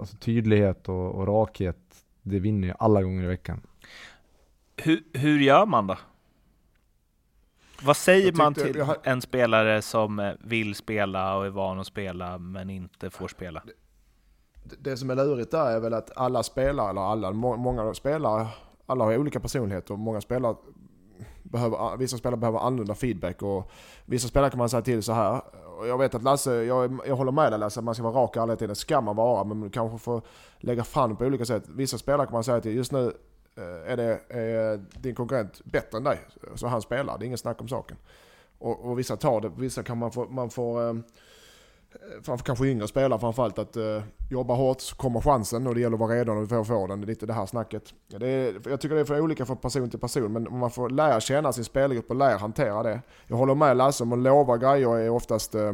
alltså tydlighet och, och rakhet, det vinner ju alla gånger i veckan. Hur, hur gör man då? Vad säger Jag man tyckte- till jag har- en spelare som eh, vill spela och är van att spela men inte får spela? Det som är lurigt där är väl att alla spelare, eller alla, må- många spelare, alla har olika personligheter och många spelare behöver, vissa spelare behöver annorlunda feedback och vissa spelare kan man säga till så här. Jag vet att Lasse, jag, jag håller med dig Lasse, att man ska vara rak alla tiden. ska man vara, men man kanske får lägga fram på olika sätt. Vissa spelare kan man säga att just nu eh, är, det, är din konkurrent bättre än dig, så han spelar. Det är ingen snack om saken. Och, och vissa tar det, vissa kan man få, man får eh, Eh, framför kanske yngre spelare framförallt att uh, jobba hårt så kommer chansen och det gäller att vara redo när du får får den. Det är lite det här snacket. Det är, jag tycker det är för olika från person till person men man får lära känna sin spelgrupp och lära hantera det. Jag håller med Lasse om att lova grejer är oftast uh,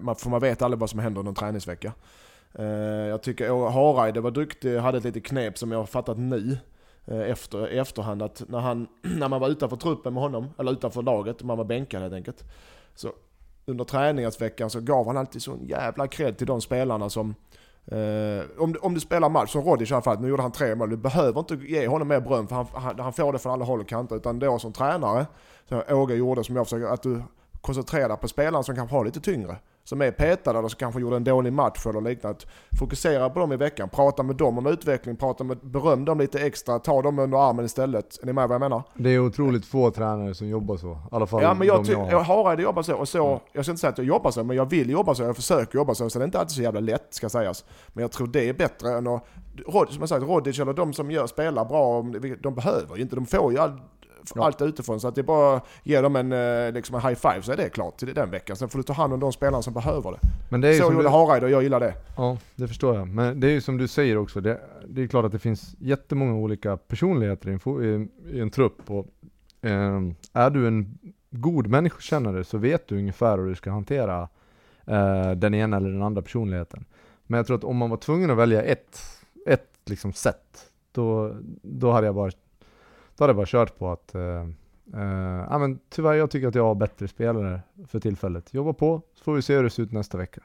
man, för man vet aldrig vad som händer under en träningsvecka. Uh, jag tycker Hareide var duktig, hade ett litet knep som jag har fattat nu efter, i efterhand att när, han, när man var utanför truppen med honom, eller utanför laget, man var bänkad helt enkelt. Så under träningsveckan så gav han alltid sån jävla cred till de spelarna som eh, om, du- om du spelar match, som Rodic i alla fall, nu gjorde han tre mål, du behöver inte ge honom mer beröm för han, han, han får det från alla håll och kanter. Utan då som tränare, som Åge gjorde, som jag försöker, att du koncentrerar dig på spelarna som kanske har lite tyngre. Som är petade eller som kanske gjorde en dålig match eller liknande. Fokusera på dem i veckan, prata med dem om utveckling, prata med, beröm dem lite extra, ta dem under armen istället. Är ni med vad jag menar? Det är otroligt få tränare som jobbar så. I alla fall Ja men jag, jag jag har. har det jobbar så och så. Jag ska inte säga att jag jobbar så, men jag vill jobba så. Jag försöker jobba så. Så det är inte alltid så jävla lätt ska sägas. Men jag tror det är bättre än att... Som jag sagt, Rodic eller de som gör, spelar bra, de behöver ju inte. De får ju all, Ja. allt utifrån. Så att det är bara ge dem en, eh, liksom en high five så är det klart till den veckan. Sen får du ta hand om de spelarna som behöver det. Men det är Så gjorde du, Hareide och jag gillar det. Ja, det förstår jag. Men det är ju som du säger också, det, det är klart att det finns jättemånga olika personligheter i en, i, i en trupp. Och, ehm, är du en god människokännare så vet du ungefär hur du ska hantera eh, den ena eller den andra personligheten. Men jag tror att om man var tvungen att välja ett, ett liksom sätt, då, då hade jag bara då hade jag bara kört på att eh, eh, ja, men tyvärr, jag tycker att jag har bättre spelare för tillfället. Jobba på, så får vi se hur det ser ut nästa vecka.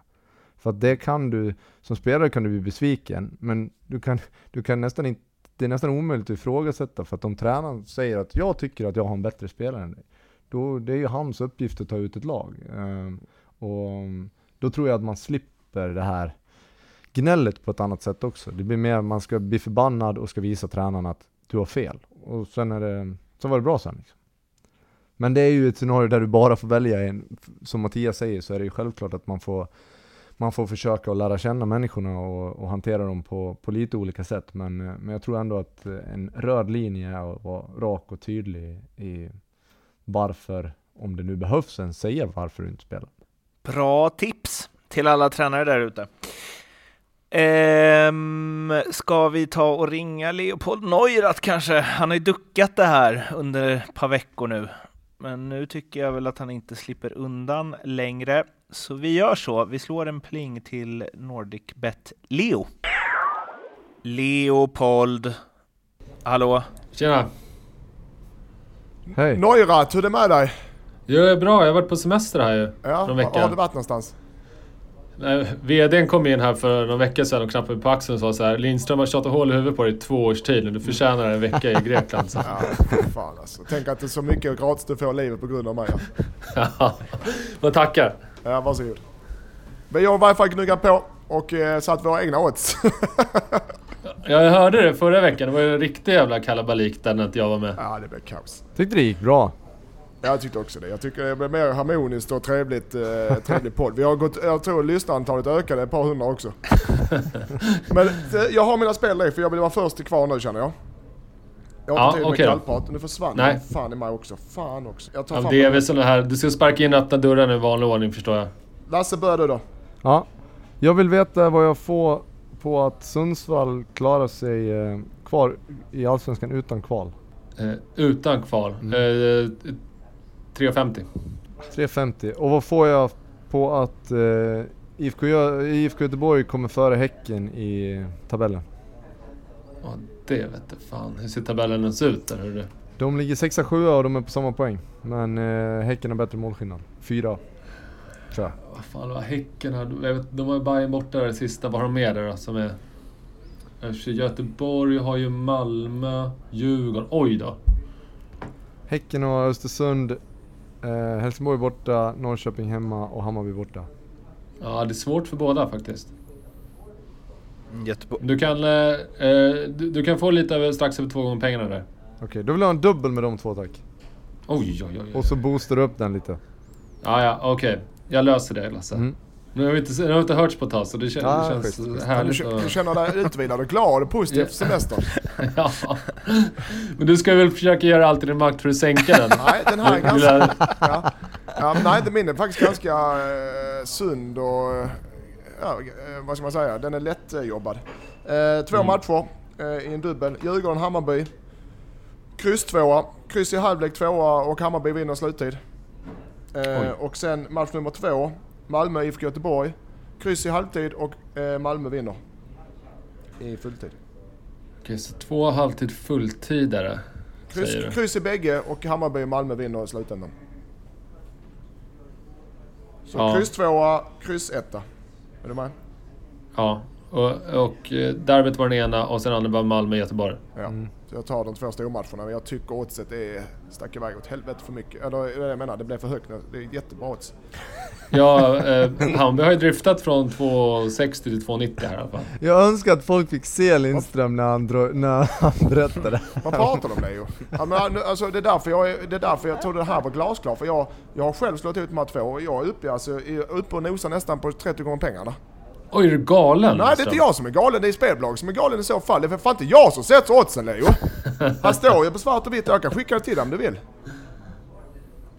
För att det kan du, som spelare kan du bli besviken, men du kan, du kan nästan inte det är nästan omöjligt att ifrågasätta för att om tränaren säger att jag tycker att jag har en bättre spelare än dig, då det är ju hans uppgift att ta ut ett lag. Ehm, och då tror jag att man slipper det här gnället på ett annat sätt också. Det blir mer, man ska bli förbannad och ska visa tränaren att du har fel. Och sen är det, så var det bra sen liksom. Men det är ju ett scenario där du bara får välja en, som Mattias säger så är det ju självklart att man får man får försöka att lära känna människorna och, och hantera dem på, på, lite olika sätt. Men, men jag tror ändå att en röd linje är att vara rak och tydlig i varför, om det nu behövs, en säga varför du inte spelar. Bra tips till alla tränare där ute. Ehm, ska vi ta och ringa Leopold Neurath kanske? Han har ju duckat det här under ett par veckor nu. Men nu tycker jag väl att han inte slipper undan längre. Så vi gör så. Vi slår en pling till NordicBet Leo. Leopold. Hallå? Tjena! Hej! Neurath, hur är det med dig? Jo, det är bra. Jag har varit på semester här ju. Ja, var har du varit någonstans? VDn kom in här för någon vecka sedan och knappade på axeln och sa så här Lindström har tjatat hål i huvudet på dig i två års tid nu. Du förtjänar en vecka i Grekland. Så. Ja, fan alltså. Tänk att det är så mycket gratis du får i livet på grund av mig. Ja, Man tackar. Ja, varsågod. Men jag har i varje fall gnuggat på och eh, satt våra egna odds. Ja, jag hörde det förra veckan. Det var ju en riktig jävla kalabalik där när inte jag var med. ja, det blev kaos. Tyckte det gick bra. Jag tyckte också det. Jag tycker det blev mer harmoniskt och trevligt, eh, trevlig podd. Vi har gått, jag tror lyssnarantalet ökade ett par hundra också. Men eh, jag har mina spel där för jag vill vara först till kvar nu känner jag. Jag har Ja, inte tid med okej då. kallprat. Nu försvann Nej. fan i mig också. Fan också. Jag tar Ja, det är väl sådana här... Du ska sparka in öppna dörrar i vanlig ordning förstår jag. Lasse börjar du då. Ja. Jag vill veta vad jag får på att Sundsvall klarar sig eh, kvar i Allsvenskan utan kval. Eh, utan kval. Mm. Eh, 3,50. 3,50. Och vad får jag på att eh, IFK, IFK Göteborg kommer före Häcken i tabellen? Ja, det vet du fan. Hur ser tabellen ens ut där hörru? De ligger 6-7 och de är på samma poäng. Men eh, Häcken har bättre målskillnad. Fyra. Tror jag. Vad fan var Häcken? Jag vet, de har ju Bajen borta där det sista. Vad har de med där då som är... Göteborg har ju Malmö, Djurgården. Oj då! Häcken och Östersund. Eh, Helsingborg borta, Norrköping hemma och Hammarby borta. Ja, det är svårt för båda faktiskt. Göteborg. Du kan, eh, eh, du, du kan få lite över, strax över två gånger pengarna där. Okej, då vill jag ha en dubbel med de två tack. Oj, oj, oj. oj. Och så boostar du upp den lite. Ja, ja, okej. Jag löser det Lasse. Mm. Nu har vi inte, nu har inte hörts på ett tag så det, kän, Ja, det känns schysst, schysst. Du, härligt k- att... du känner dig utvilad och glad och positiv efter semestern. ja. Men du ska väl försöka göra allt i din makt för att sänka den? Nej, den här är Du ganska... Ja. Ja, men nej, min är faktiskt ganska eh, sund och... eh, Ja, eh, vad ska man säga? Den är lättjobbad. Eh, två Mm. matcher eh, i en dubbel. Djurgården-Hammarby. Kryss tvåa. Kryss i halvlek tvåa och Hammarby vinner sluttid. Eh, och sen match nummer två. Malmö IFK Göteborg. Kryss i halvtid och eh, Malmö vinner. I fulltid. Okej, så två halvtid fulltidare. Kryss, kryss i bägge och Hammarby och Malmö vinner i slutändan. Så Ja. kryss tvåa, kryss etta. Är du med? Ja. Och, och eh, derbyt var den ena och sen andra var Malmö-Göteborg. Ja. Mm. Jag tar de två stormatcherna men jag tycker oddset är stack iväg åt helvete för mycket. Eller det jag menar, det blev för högt. Det är jättebra odds. Ja, eh, Hammarby har ju driftat från 2,60 till 2,90 här i alla fall. Jag önskar att folk fick se Lindström när han, dro- när han berättade. Vad pratar du om Leo? Ja, men, nu- alltså, det, är därför jag, det är därför jag trodde det här var glasklart. För jag, jag har själv slått ut de här två och jag är uppe, alltså, är uppe och nosar nästan på 30 gånger pengarna. Oj, är du galen? Nej det är inte jag som är galen, det är spelbolag som är galen i så fall. Det är för fan inte jag som sätter oddsen Leo. Han står ju på svart och vitt, jag kan skicka det till dig om du vill.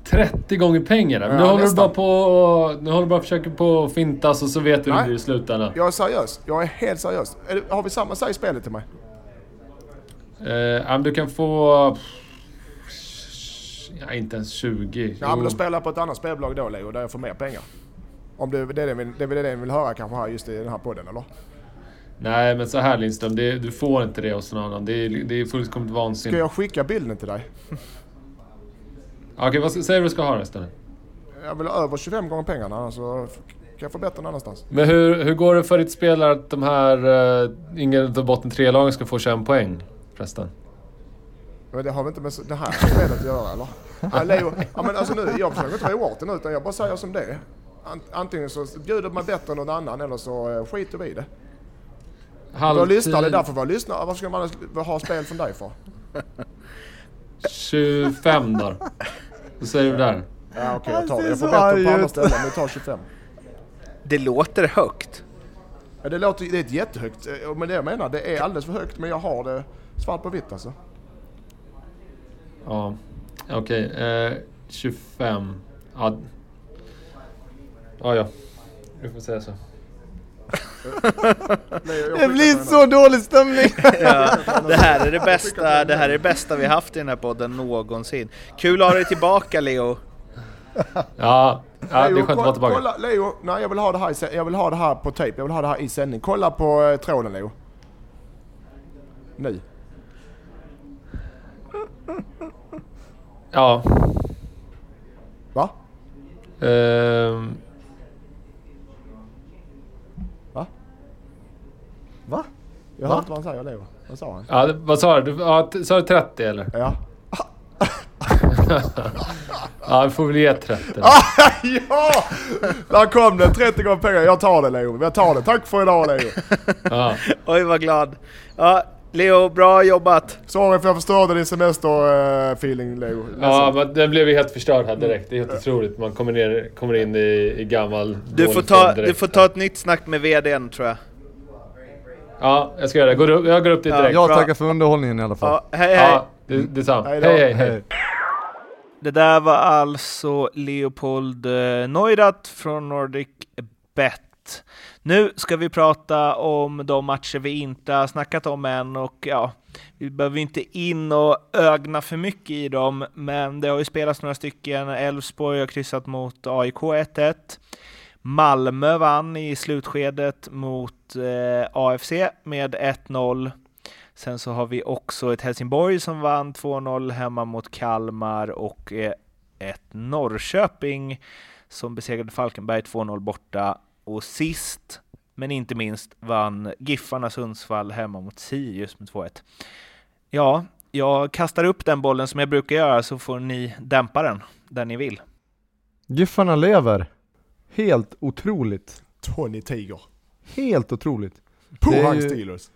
30 gånger pengarna. Ja, nu håller du nästan. bara på Nu håller du bara försöker på att fintas och så vet du hur det blir i slutändan. Jag är seriös, jag är helt seriös. Har vi samma, säg spelet till mig. Men du kan få... Ja, inte ens 20. Ja men då spelar jag på ett annat spelbolag då Leo, där jag får mer pengar. Om det, det, är det, vi- det är det ni vill höra kanske här just i den här podden eller? Nej, men så här Lindström. Det, du får inte det hos någon annan. Det är, det är fullkomligt Ska vansinnigt. jag skicka bilden till dig? Okej, vad ska- säg vad du ska ha resten. Jag vill ha över 25 gånger pengarna annars så kan jag få bättre någon annanstans. Men hur, hur går det för ditt spel att de här... Uh, ingen av botten tre lagen ska få 21 poäng? förresten. Men det har väl inte med det här spelet att göra eller? Ja, Leo, ja, men alltså nu, jag försöker inte vara åt nu utan jag bara säger som det är. Antingen så bjuder man bättre än någon annan eller så eh, skiter vi i det. Våra lyssnare, det är därför våra lyssnare, varför ska man ha spel från dig för? 25 då. Vad säger du där? Ja okej jag tar det. Jag får bättre på andra ställen men vi tar 25. Det låter högt. Ja, det låter det är ett jättehögt, eh, men det jag menar det är alldeles för högt men jag har det svart på vitt alltså. Ja, okej. Eh, 25. Ja. Ja, ja. Du får säga så. Leo, jag Det blir så dålig stämning! Ja, det här är det bästa, det här är det bästa vi haft i den här podden någonsin. Kul att ha dig tillbaka Leo. Ja, ja det är Leo, skönt att vara tillbaka. Kolla, Leo, nej jag vill ha det här i, jag vill ha det här på tape, jag vill ha det här i sändning. Kolla på eh, tråden Leo. Nu. Ja. Va? Ehm, Va? Jag Va? hör inte vad han säger Leo. Vad sa han? ja, det- vad sa du? ja, sa du 30 eller? Ja. Ja, vi får väl ge 30 då. ja! Där kom den, 30 gånger pengar. Jag tar det Leo, jag tar det. Tack för idag Leo. Ja. Oj vad glad. Ja, Leo, bra jobbat. Sorry för att jag förstörde din semester-feeling Leo. Ja, men den blev ju helt förstörd här direkt. Det är helt otroligt. Man kommer, ner, kommer in i, i gammal Du får, ta, direkt. du får ta ett nytt snack med VDn tror jag. Ja, jag ska göra det. Går upp, jag går upp dit Ja, direkt. Jag Bra. tackar för underhållningen i alla fall. Ja, hej hej. Ja, det, detsamma. Hej hej, hej. Det där var alltså Leopold eh, Neurath från Nordic Bet. Nu ska vi prata om de matcher vi inte har snackat om än och ja, vi behöver inte in och ögna för mycket i dem, men det har ju spelats några stycken. Elfsborg har kryssat mot AIK 1-1. Malmö vann i slutskedet mot eh, AFC med 1-0. Sen så har vi också ett Helsingborg som vann 2-0 hemma mot Kalmar och eh, ett Norrköping som besegrade Falkenberg 2-0 borta. Och sist, men inte minst, vann Giffarna Sundsvall hemma mot Sirius med 2-1. Ja, jag kastar upp den bollen som jag brukar göra så får ni dämpa den där ni vill. Giffarna lever. Helt otroligt. Tony Tiger. Helt otroligt. På Det är Hang ju- Steelers.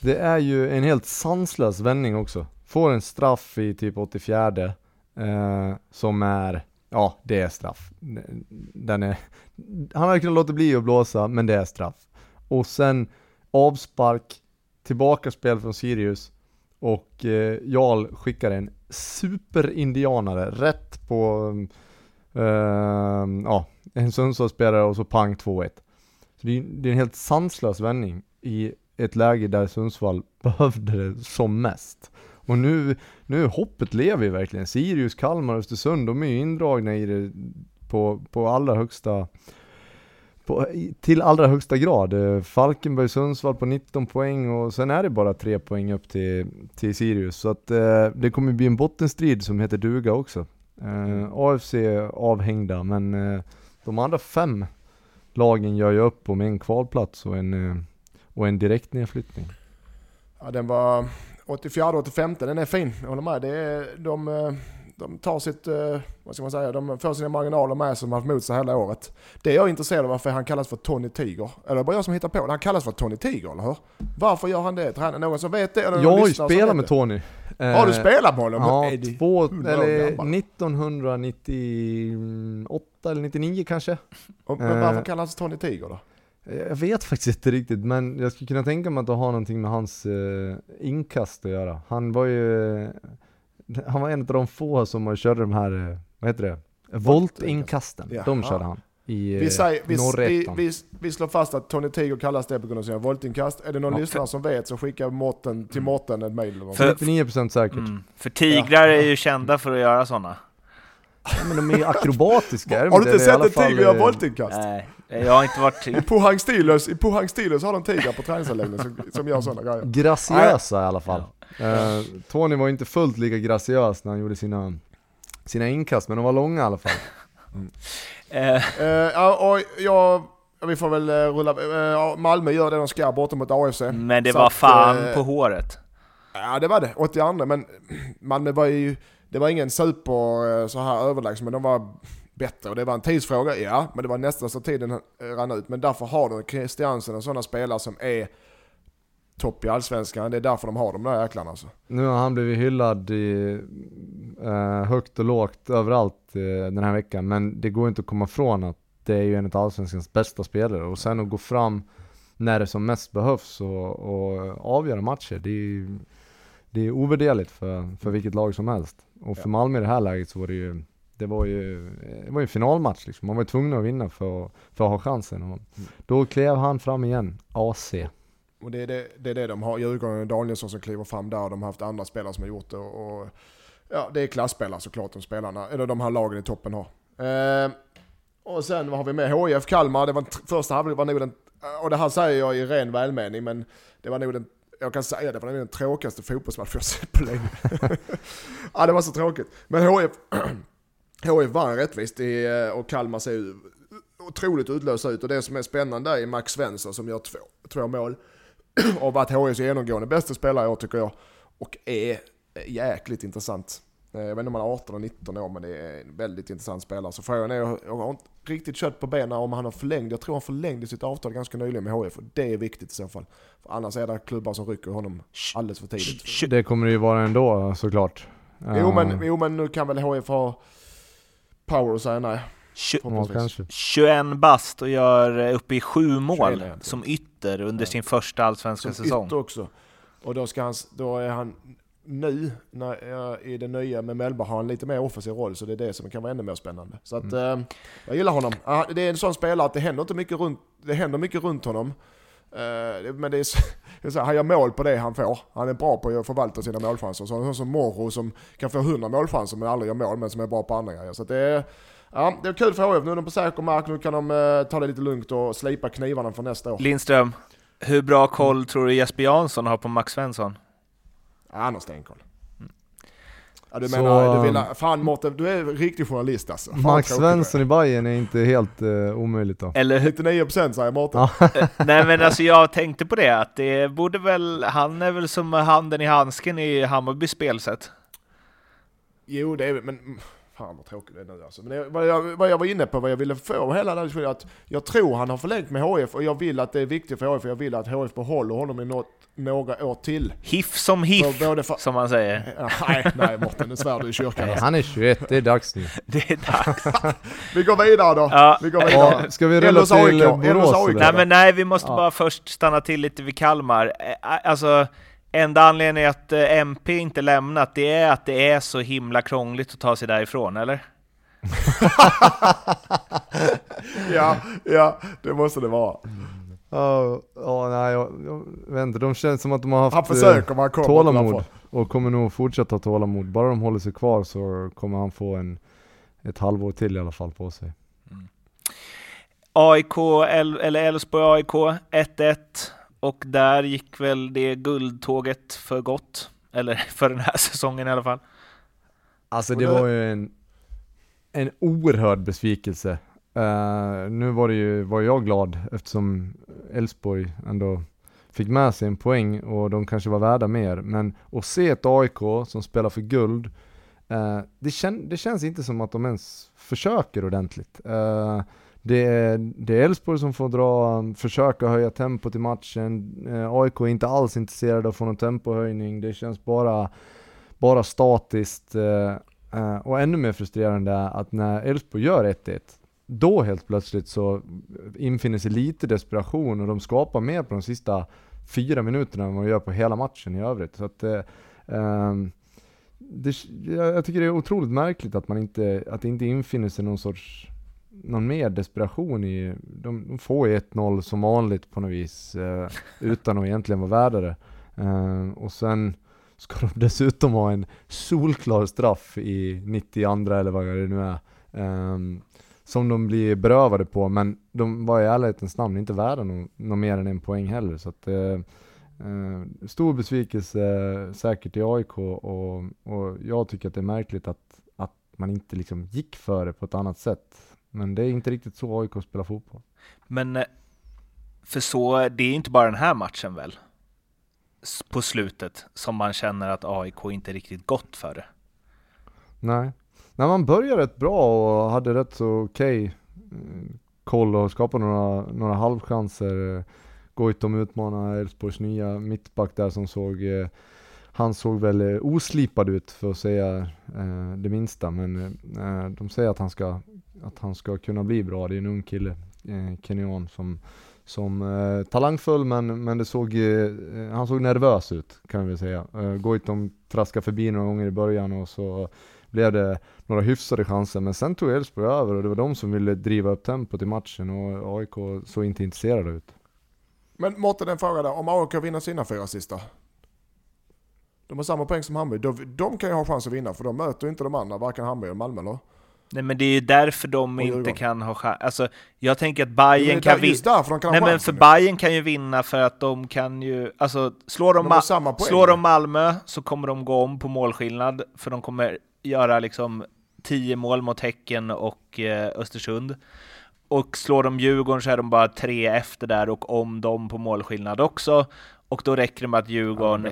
Det är ju en helt sanslös vändning också. Får en straff i typ 84 eh, som är, ja det är straff. Den är, han hade kunnat låta bli att blåsa, men det är straff. Och sen avspark, tillbaka spel från Sirius och eh, Jarl skickar en superindianare rätt på Ehm, ja, en Sundsvallsspelare och så pang 2-1. Så det är, det är en helt sanslös vändning i ett läge där Sundsvall behövde det som mest. Och nu, nu hoppet lever ju verkligen. Sirius, Kalmar Östersund, de är ju indragna i det på, på allra högsta på, till allra högsta grad. Eh, Falkenberg, Sundsvall på 19 poäng och sen är det bara 3 poäng upp till, till Sirius. Så att eh, det kommer bli en bottenstrid som heter duga också. Eh, AFC är avhängda men eh, de andra fem lagen gör ju upp om en kvalplats och en, eh, och en direkt nedflyttning. Ja, den var 84-85, den är fin. Jag håller med. Det är, de, eh, de tar sitt, eh, vad ska man säga, de får sina marginaler med som har haft mot sig hela året. Det är jag intresserad av varför han kallas för Tony Tiger. Eller det är bara jag som hittar på det. Han kallas för Tony Tiger, eller hur? Varför gör han det? Är det någon som vet det? Eller Jag har ju spelat med? Tony. Har du Eh, spelat honom? Ja, två, 100 år eller gammal? 1998 eller 99 kanske. Och, men varför eh, kallas Tony Tiger då? Jag vet faktiskt inte riktigt, men jag skulle kunna tänka mig att det har någonting med hans eh, inkast att göra. Han var ju, han var en av de få som körde de här, eh, vad heter det? Voltinkasten. Ja. De körde han i Vi, eh, säger, vi, vi, vi, vi slår fast att Tony Tiger kallas det på grund av sina voltinkast. Är det någon Ja. lyssnare som vet så skicka Mårten, till Mårten ett något. För- 99% säkert. Mm. För tigrar är ju kända för att göra sådana. Ja, men de är ju akrobatiska. Har du inte sett en tiger göra eh, voltinkast? Nej, jag har inte varit... I Pohang Steelers, i Pohang Steelers har de tigrar på träningsanläggningen som, som gör sådana grejer. Graciösa i alla fall. Eh, Tony var inte fullt lika graciös när han gjorde sina, sina inkast, men de var långa i alla fall. Eh, Eh, ja, och jag, ja, vi får väl eh, rulla, eh, Malmö gör det de ska borta mot AFC. men det var att, fan eh, på håret. Ja det var det, 82 men Malmö var ju, det var ingen super så här överlägsen men de var bättre och det var en tidsfråga, ja men det var nästan så tiden rann ut. Men därför har du Christiansen och sådana spelare som är topp i Allsvenskan, det är därför de har de där jäklarna alltså. Nu har han blivit hyllad i, eh, högt och lågt överallt eh, den här veckan, men det går inte att komma ifrån att det är ju en av Allsvenskans bästa spelare och sen att gå fram när det som mest behövs och, och avgöra matcher, det är, det är ovärderligt för, för vilket lag som helst. Och för Ja. Malmö i det här läget så var det ju, det var ju, det var ju en finalmatch liksom. Man var ju tvungen att vinna för, för att ha chansen. Och då klev han fram igen, AC. Och det är det, det är det de har, Djurgården och Danielsson som kliver fram där och de har haft andra spelare som har gjort det. Och, ja, det är klasspelare såklart de spelarna, eller de här lagen i toppen har. Eh, och sen vad har vi med? HIF Kalmar, det var en första halvlek var nog den, eh, och det här säger jag i ren välmening, men det var nog den, jag kan säga det var nog den tråkigaste fotbollsmatch jag sett på länge. ja det var så tråkigt. Men HIF, HIF vann rättvist i, eh, och Kalmar ser ju otroligt utlösa ut och det som är spännande är Max Svensson som gör två, två mål och varit HIFs genomgående bästa spelare i år tycker jag. Och är jäkligt intressant. Eh, Jag vet inte om han är 18 och 19 år men det är en väldigt intressant spelare. Så frågan är, jag har inte riktigt kött på benen om han har förlängt. Jag tror han förlängde sitt avtal ganska nyligen med HIF och det är viktigt i så fall. För annars är det klubbar som rycker honom alldeles för tidigt. Det kommer det ju vara ändå såklart. Jo Eh, men, jo men nu kan väl HIF ha power och säga nej. Tj- Ja, Förhoppningsvis. kanske. 21 bast och gör eh, uppe i sju mål 21 egentligen. som ytter under Ja. sin första allsvenska Som säsong. ytter också. Och då, ska han, då är han nu, när, i det nya med Mellberg, har han lite mer offensiv roll, så det är det som kan vara ännu mer spännande. Så att, Mm. eh, jag gillar honom. Det är en sån spelare att det händer inte mycket runt, det händer mycket runt honom. Eh, men det är, så, är han gör mål på det han får. Han är bra på att förvalta sina målchanser. Så en sån som Morro som kan få 100 målchanser men aldrig gör mål, men som är bra på andra grejer. Så att det är, ja, det är kul för HF. Nu är de på säker mark, nu kan de eh, ta det lite lugnt och slipa knivarna för nästa år. Lindström, hur bra koll tror du Jesper Jansson har på Max Svensson? Ja, han har stenkoll. Ja, du Så, menar, du vill, fan Mårten, du är riktig journalist alltså. Fan, Max. Svensson i Bayern är inte helt eh, omöjligt då. Eller hur? 99% säger Mårten. Ja. Nej men alltså jag tänkte på det, att det borde väl, han är väl som handen i handsken i Hammarbys spelsätt. Jo, det är men fan vad tråkigt det är nu alltså. Men det, vad, jag, vad jag var inne på, vad jag ville få hela den här att jag tror han har förlängt med HF och jag vill att det är viktigt för HF, för jag vill att HF behåller honom i något, några år till. Hiff som För hiff, både för, som man säger. Nej, nej Mårten, nu svär du i kyrkan. Nej, Alltså. han är 21, det är dags nu. Det är dags. Vi går vidare då. Ja. Vi går vidare. Ja, ska vi rulla AIK, till Borås? Nej men nej, vi måste Ja. bara först stanna till lite vid Kalmar. Eh, Alltså, enda anledningen att eh, MP inte lämnat, det är att det är så himla krångligt att ta sig därifrån, eller? Ja, ja, det måste det vara. Ja, ja, nej jag, jag vet inte, de känns som att de har haft Han eh, försöker men han kommer tålamod och kommer nog fortsätta ha tålamod. Bara de håller sig kvar så kommer han få en, ett halvår till i alla fall på sig. AIK, El- eller Elfsborg AIK 1-1 och där gick väl det guldtåget för gott. Eller för den här säsongen i alla fall. Alltså det var ju en, en oerhörd besvikelse. Eh, nu var det ju, var jag glad eftersom Elfsborg ändå fick med sig en poäng och de kanske var värda mer. Men att se ett AIK som spelar för guld, eh, det, kän, det känns inte som att de ens försöker ordentligt. Eh, det är, det är Elfsborg som får dra, försöka höja tempot i matchen. Eh, AIK är inte alls intresserade av att få någon tempohöjning. Det känns bara, bara statiskt. Eh, eh, och ännu mer frustrerande är att när Elfsborg gör 1-1, då helt plötsligt så infinner sig lite desperation och de skapar mer på de sista fyra minuterna än vad de gör på hela matchen i övrigt. Så att, eh, ehm, det, jag jag tycker det är otroligt märkligt att man inte, att det inte infinner sig någon sorts någon mer desperation i, de, de får ju 1-0 som vanligt på något vis, eh, utan att egentligen vara värda det. Eh, och sen ska de dessutom ha en solklar straff i 92 eller vad det nu är. ehm, som de blir berövade på, men de var i ärlighetens namn inte värda något nå mer än en poäng heller. Så att, eh, eh, stor besvikelse säkert i AIK och, och jag tycker att det är märkligt att, att man inte liksom gick för det på ett annat sätt. Men det är inte riktigt så AIK spelar fotboll. Men eh, för så, det är ju inte bara den här matchen väl? på slutet som man känner att AIK inte riktigt gått för det. Nej. När man började rätt bra och hade rätt så okej eh, koll och skapade några, några halvchanser. eh, Goitom utmanade Elfsborgs nya mittback där som såg, han såg väl oslipad ut för att säga eh, det minsta. Men eh, de säger att han ska, att han ska kunna bli bra. Det är en ung kille, eh, Kenyan, som, som eh, talangfull men, men det såg, eh, han såg nervös ut kan vi säga. Eh, Goitom traskade förbi några gånger i början och så blev det några hyfsade chanser, men sen tog Elfsborg över och det var de som ville driva upp tempot i matchen och AIK såg inte intresserade ut. Men Mårten, en fråga där. Om AIK vinner sina fyra sista? De har samma poäng som Hammarby. De, de kan ju ha chans att vinna för de möter ju inte de andra, varken Hammarby eller Malmö eller? Nej men det är ju därför de inte kan ha chans. Alltså, jag tänker att Bayern kan vinna. Nej men för ju. Bayern kan ju vinna för att de kan ju, alltså slår de, De samma poäng. slår de Malmö så kommer de gå om på målskillnad, för de kommer göra liksom 10 mål mot Häcken och eh, Östersund. Och slår de Djurgården så är de bara tre efter där och om dem på målskillnad också. Och då räcker det med att Djurgården.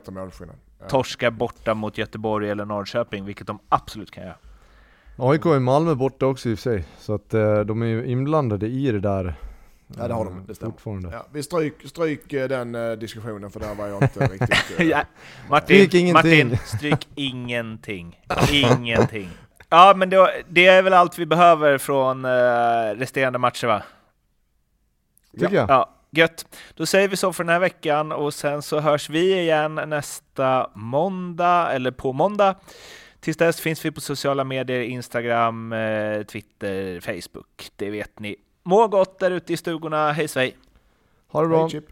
Ja. torskar borta mot Göteborg eller Norrköping, vilket de absolut kan göra. AIK är Malmö borta också i och för sig, så att eh, de är ju inblandade i det där. Ja, det har de. eh, Det stämmer. Ja, vi stryk, stryk eh, den eh, diskussionen för där var jag inte riktigt... Ja, Martin, Stryk ingenting. Martin, stryk ingenting. Ingenting. Ja, men det, det är väl allt vi behöver från resterande matcher va? Tycker jag. Ja, gött. Då säger vi så för den här veckan och sen så hörs vi igen nästa måndag, eller på måndag. Tills dess finns vi på sociala medier, Instagram, eh, Twitter, Facebook. Det vet ni. Må gott där ute i stugorna. Hej svej! Ha det bra. Hej,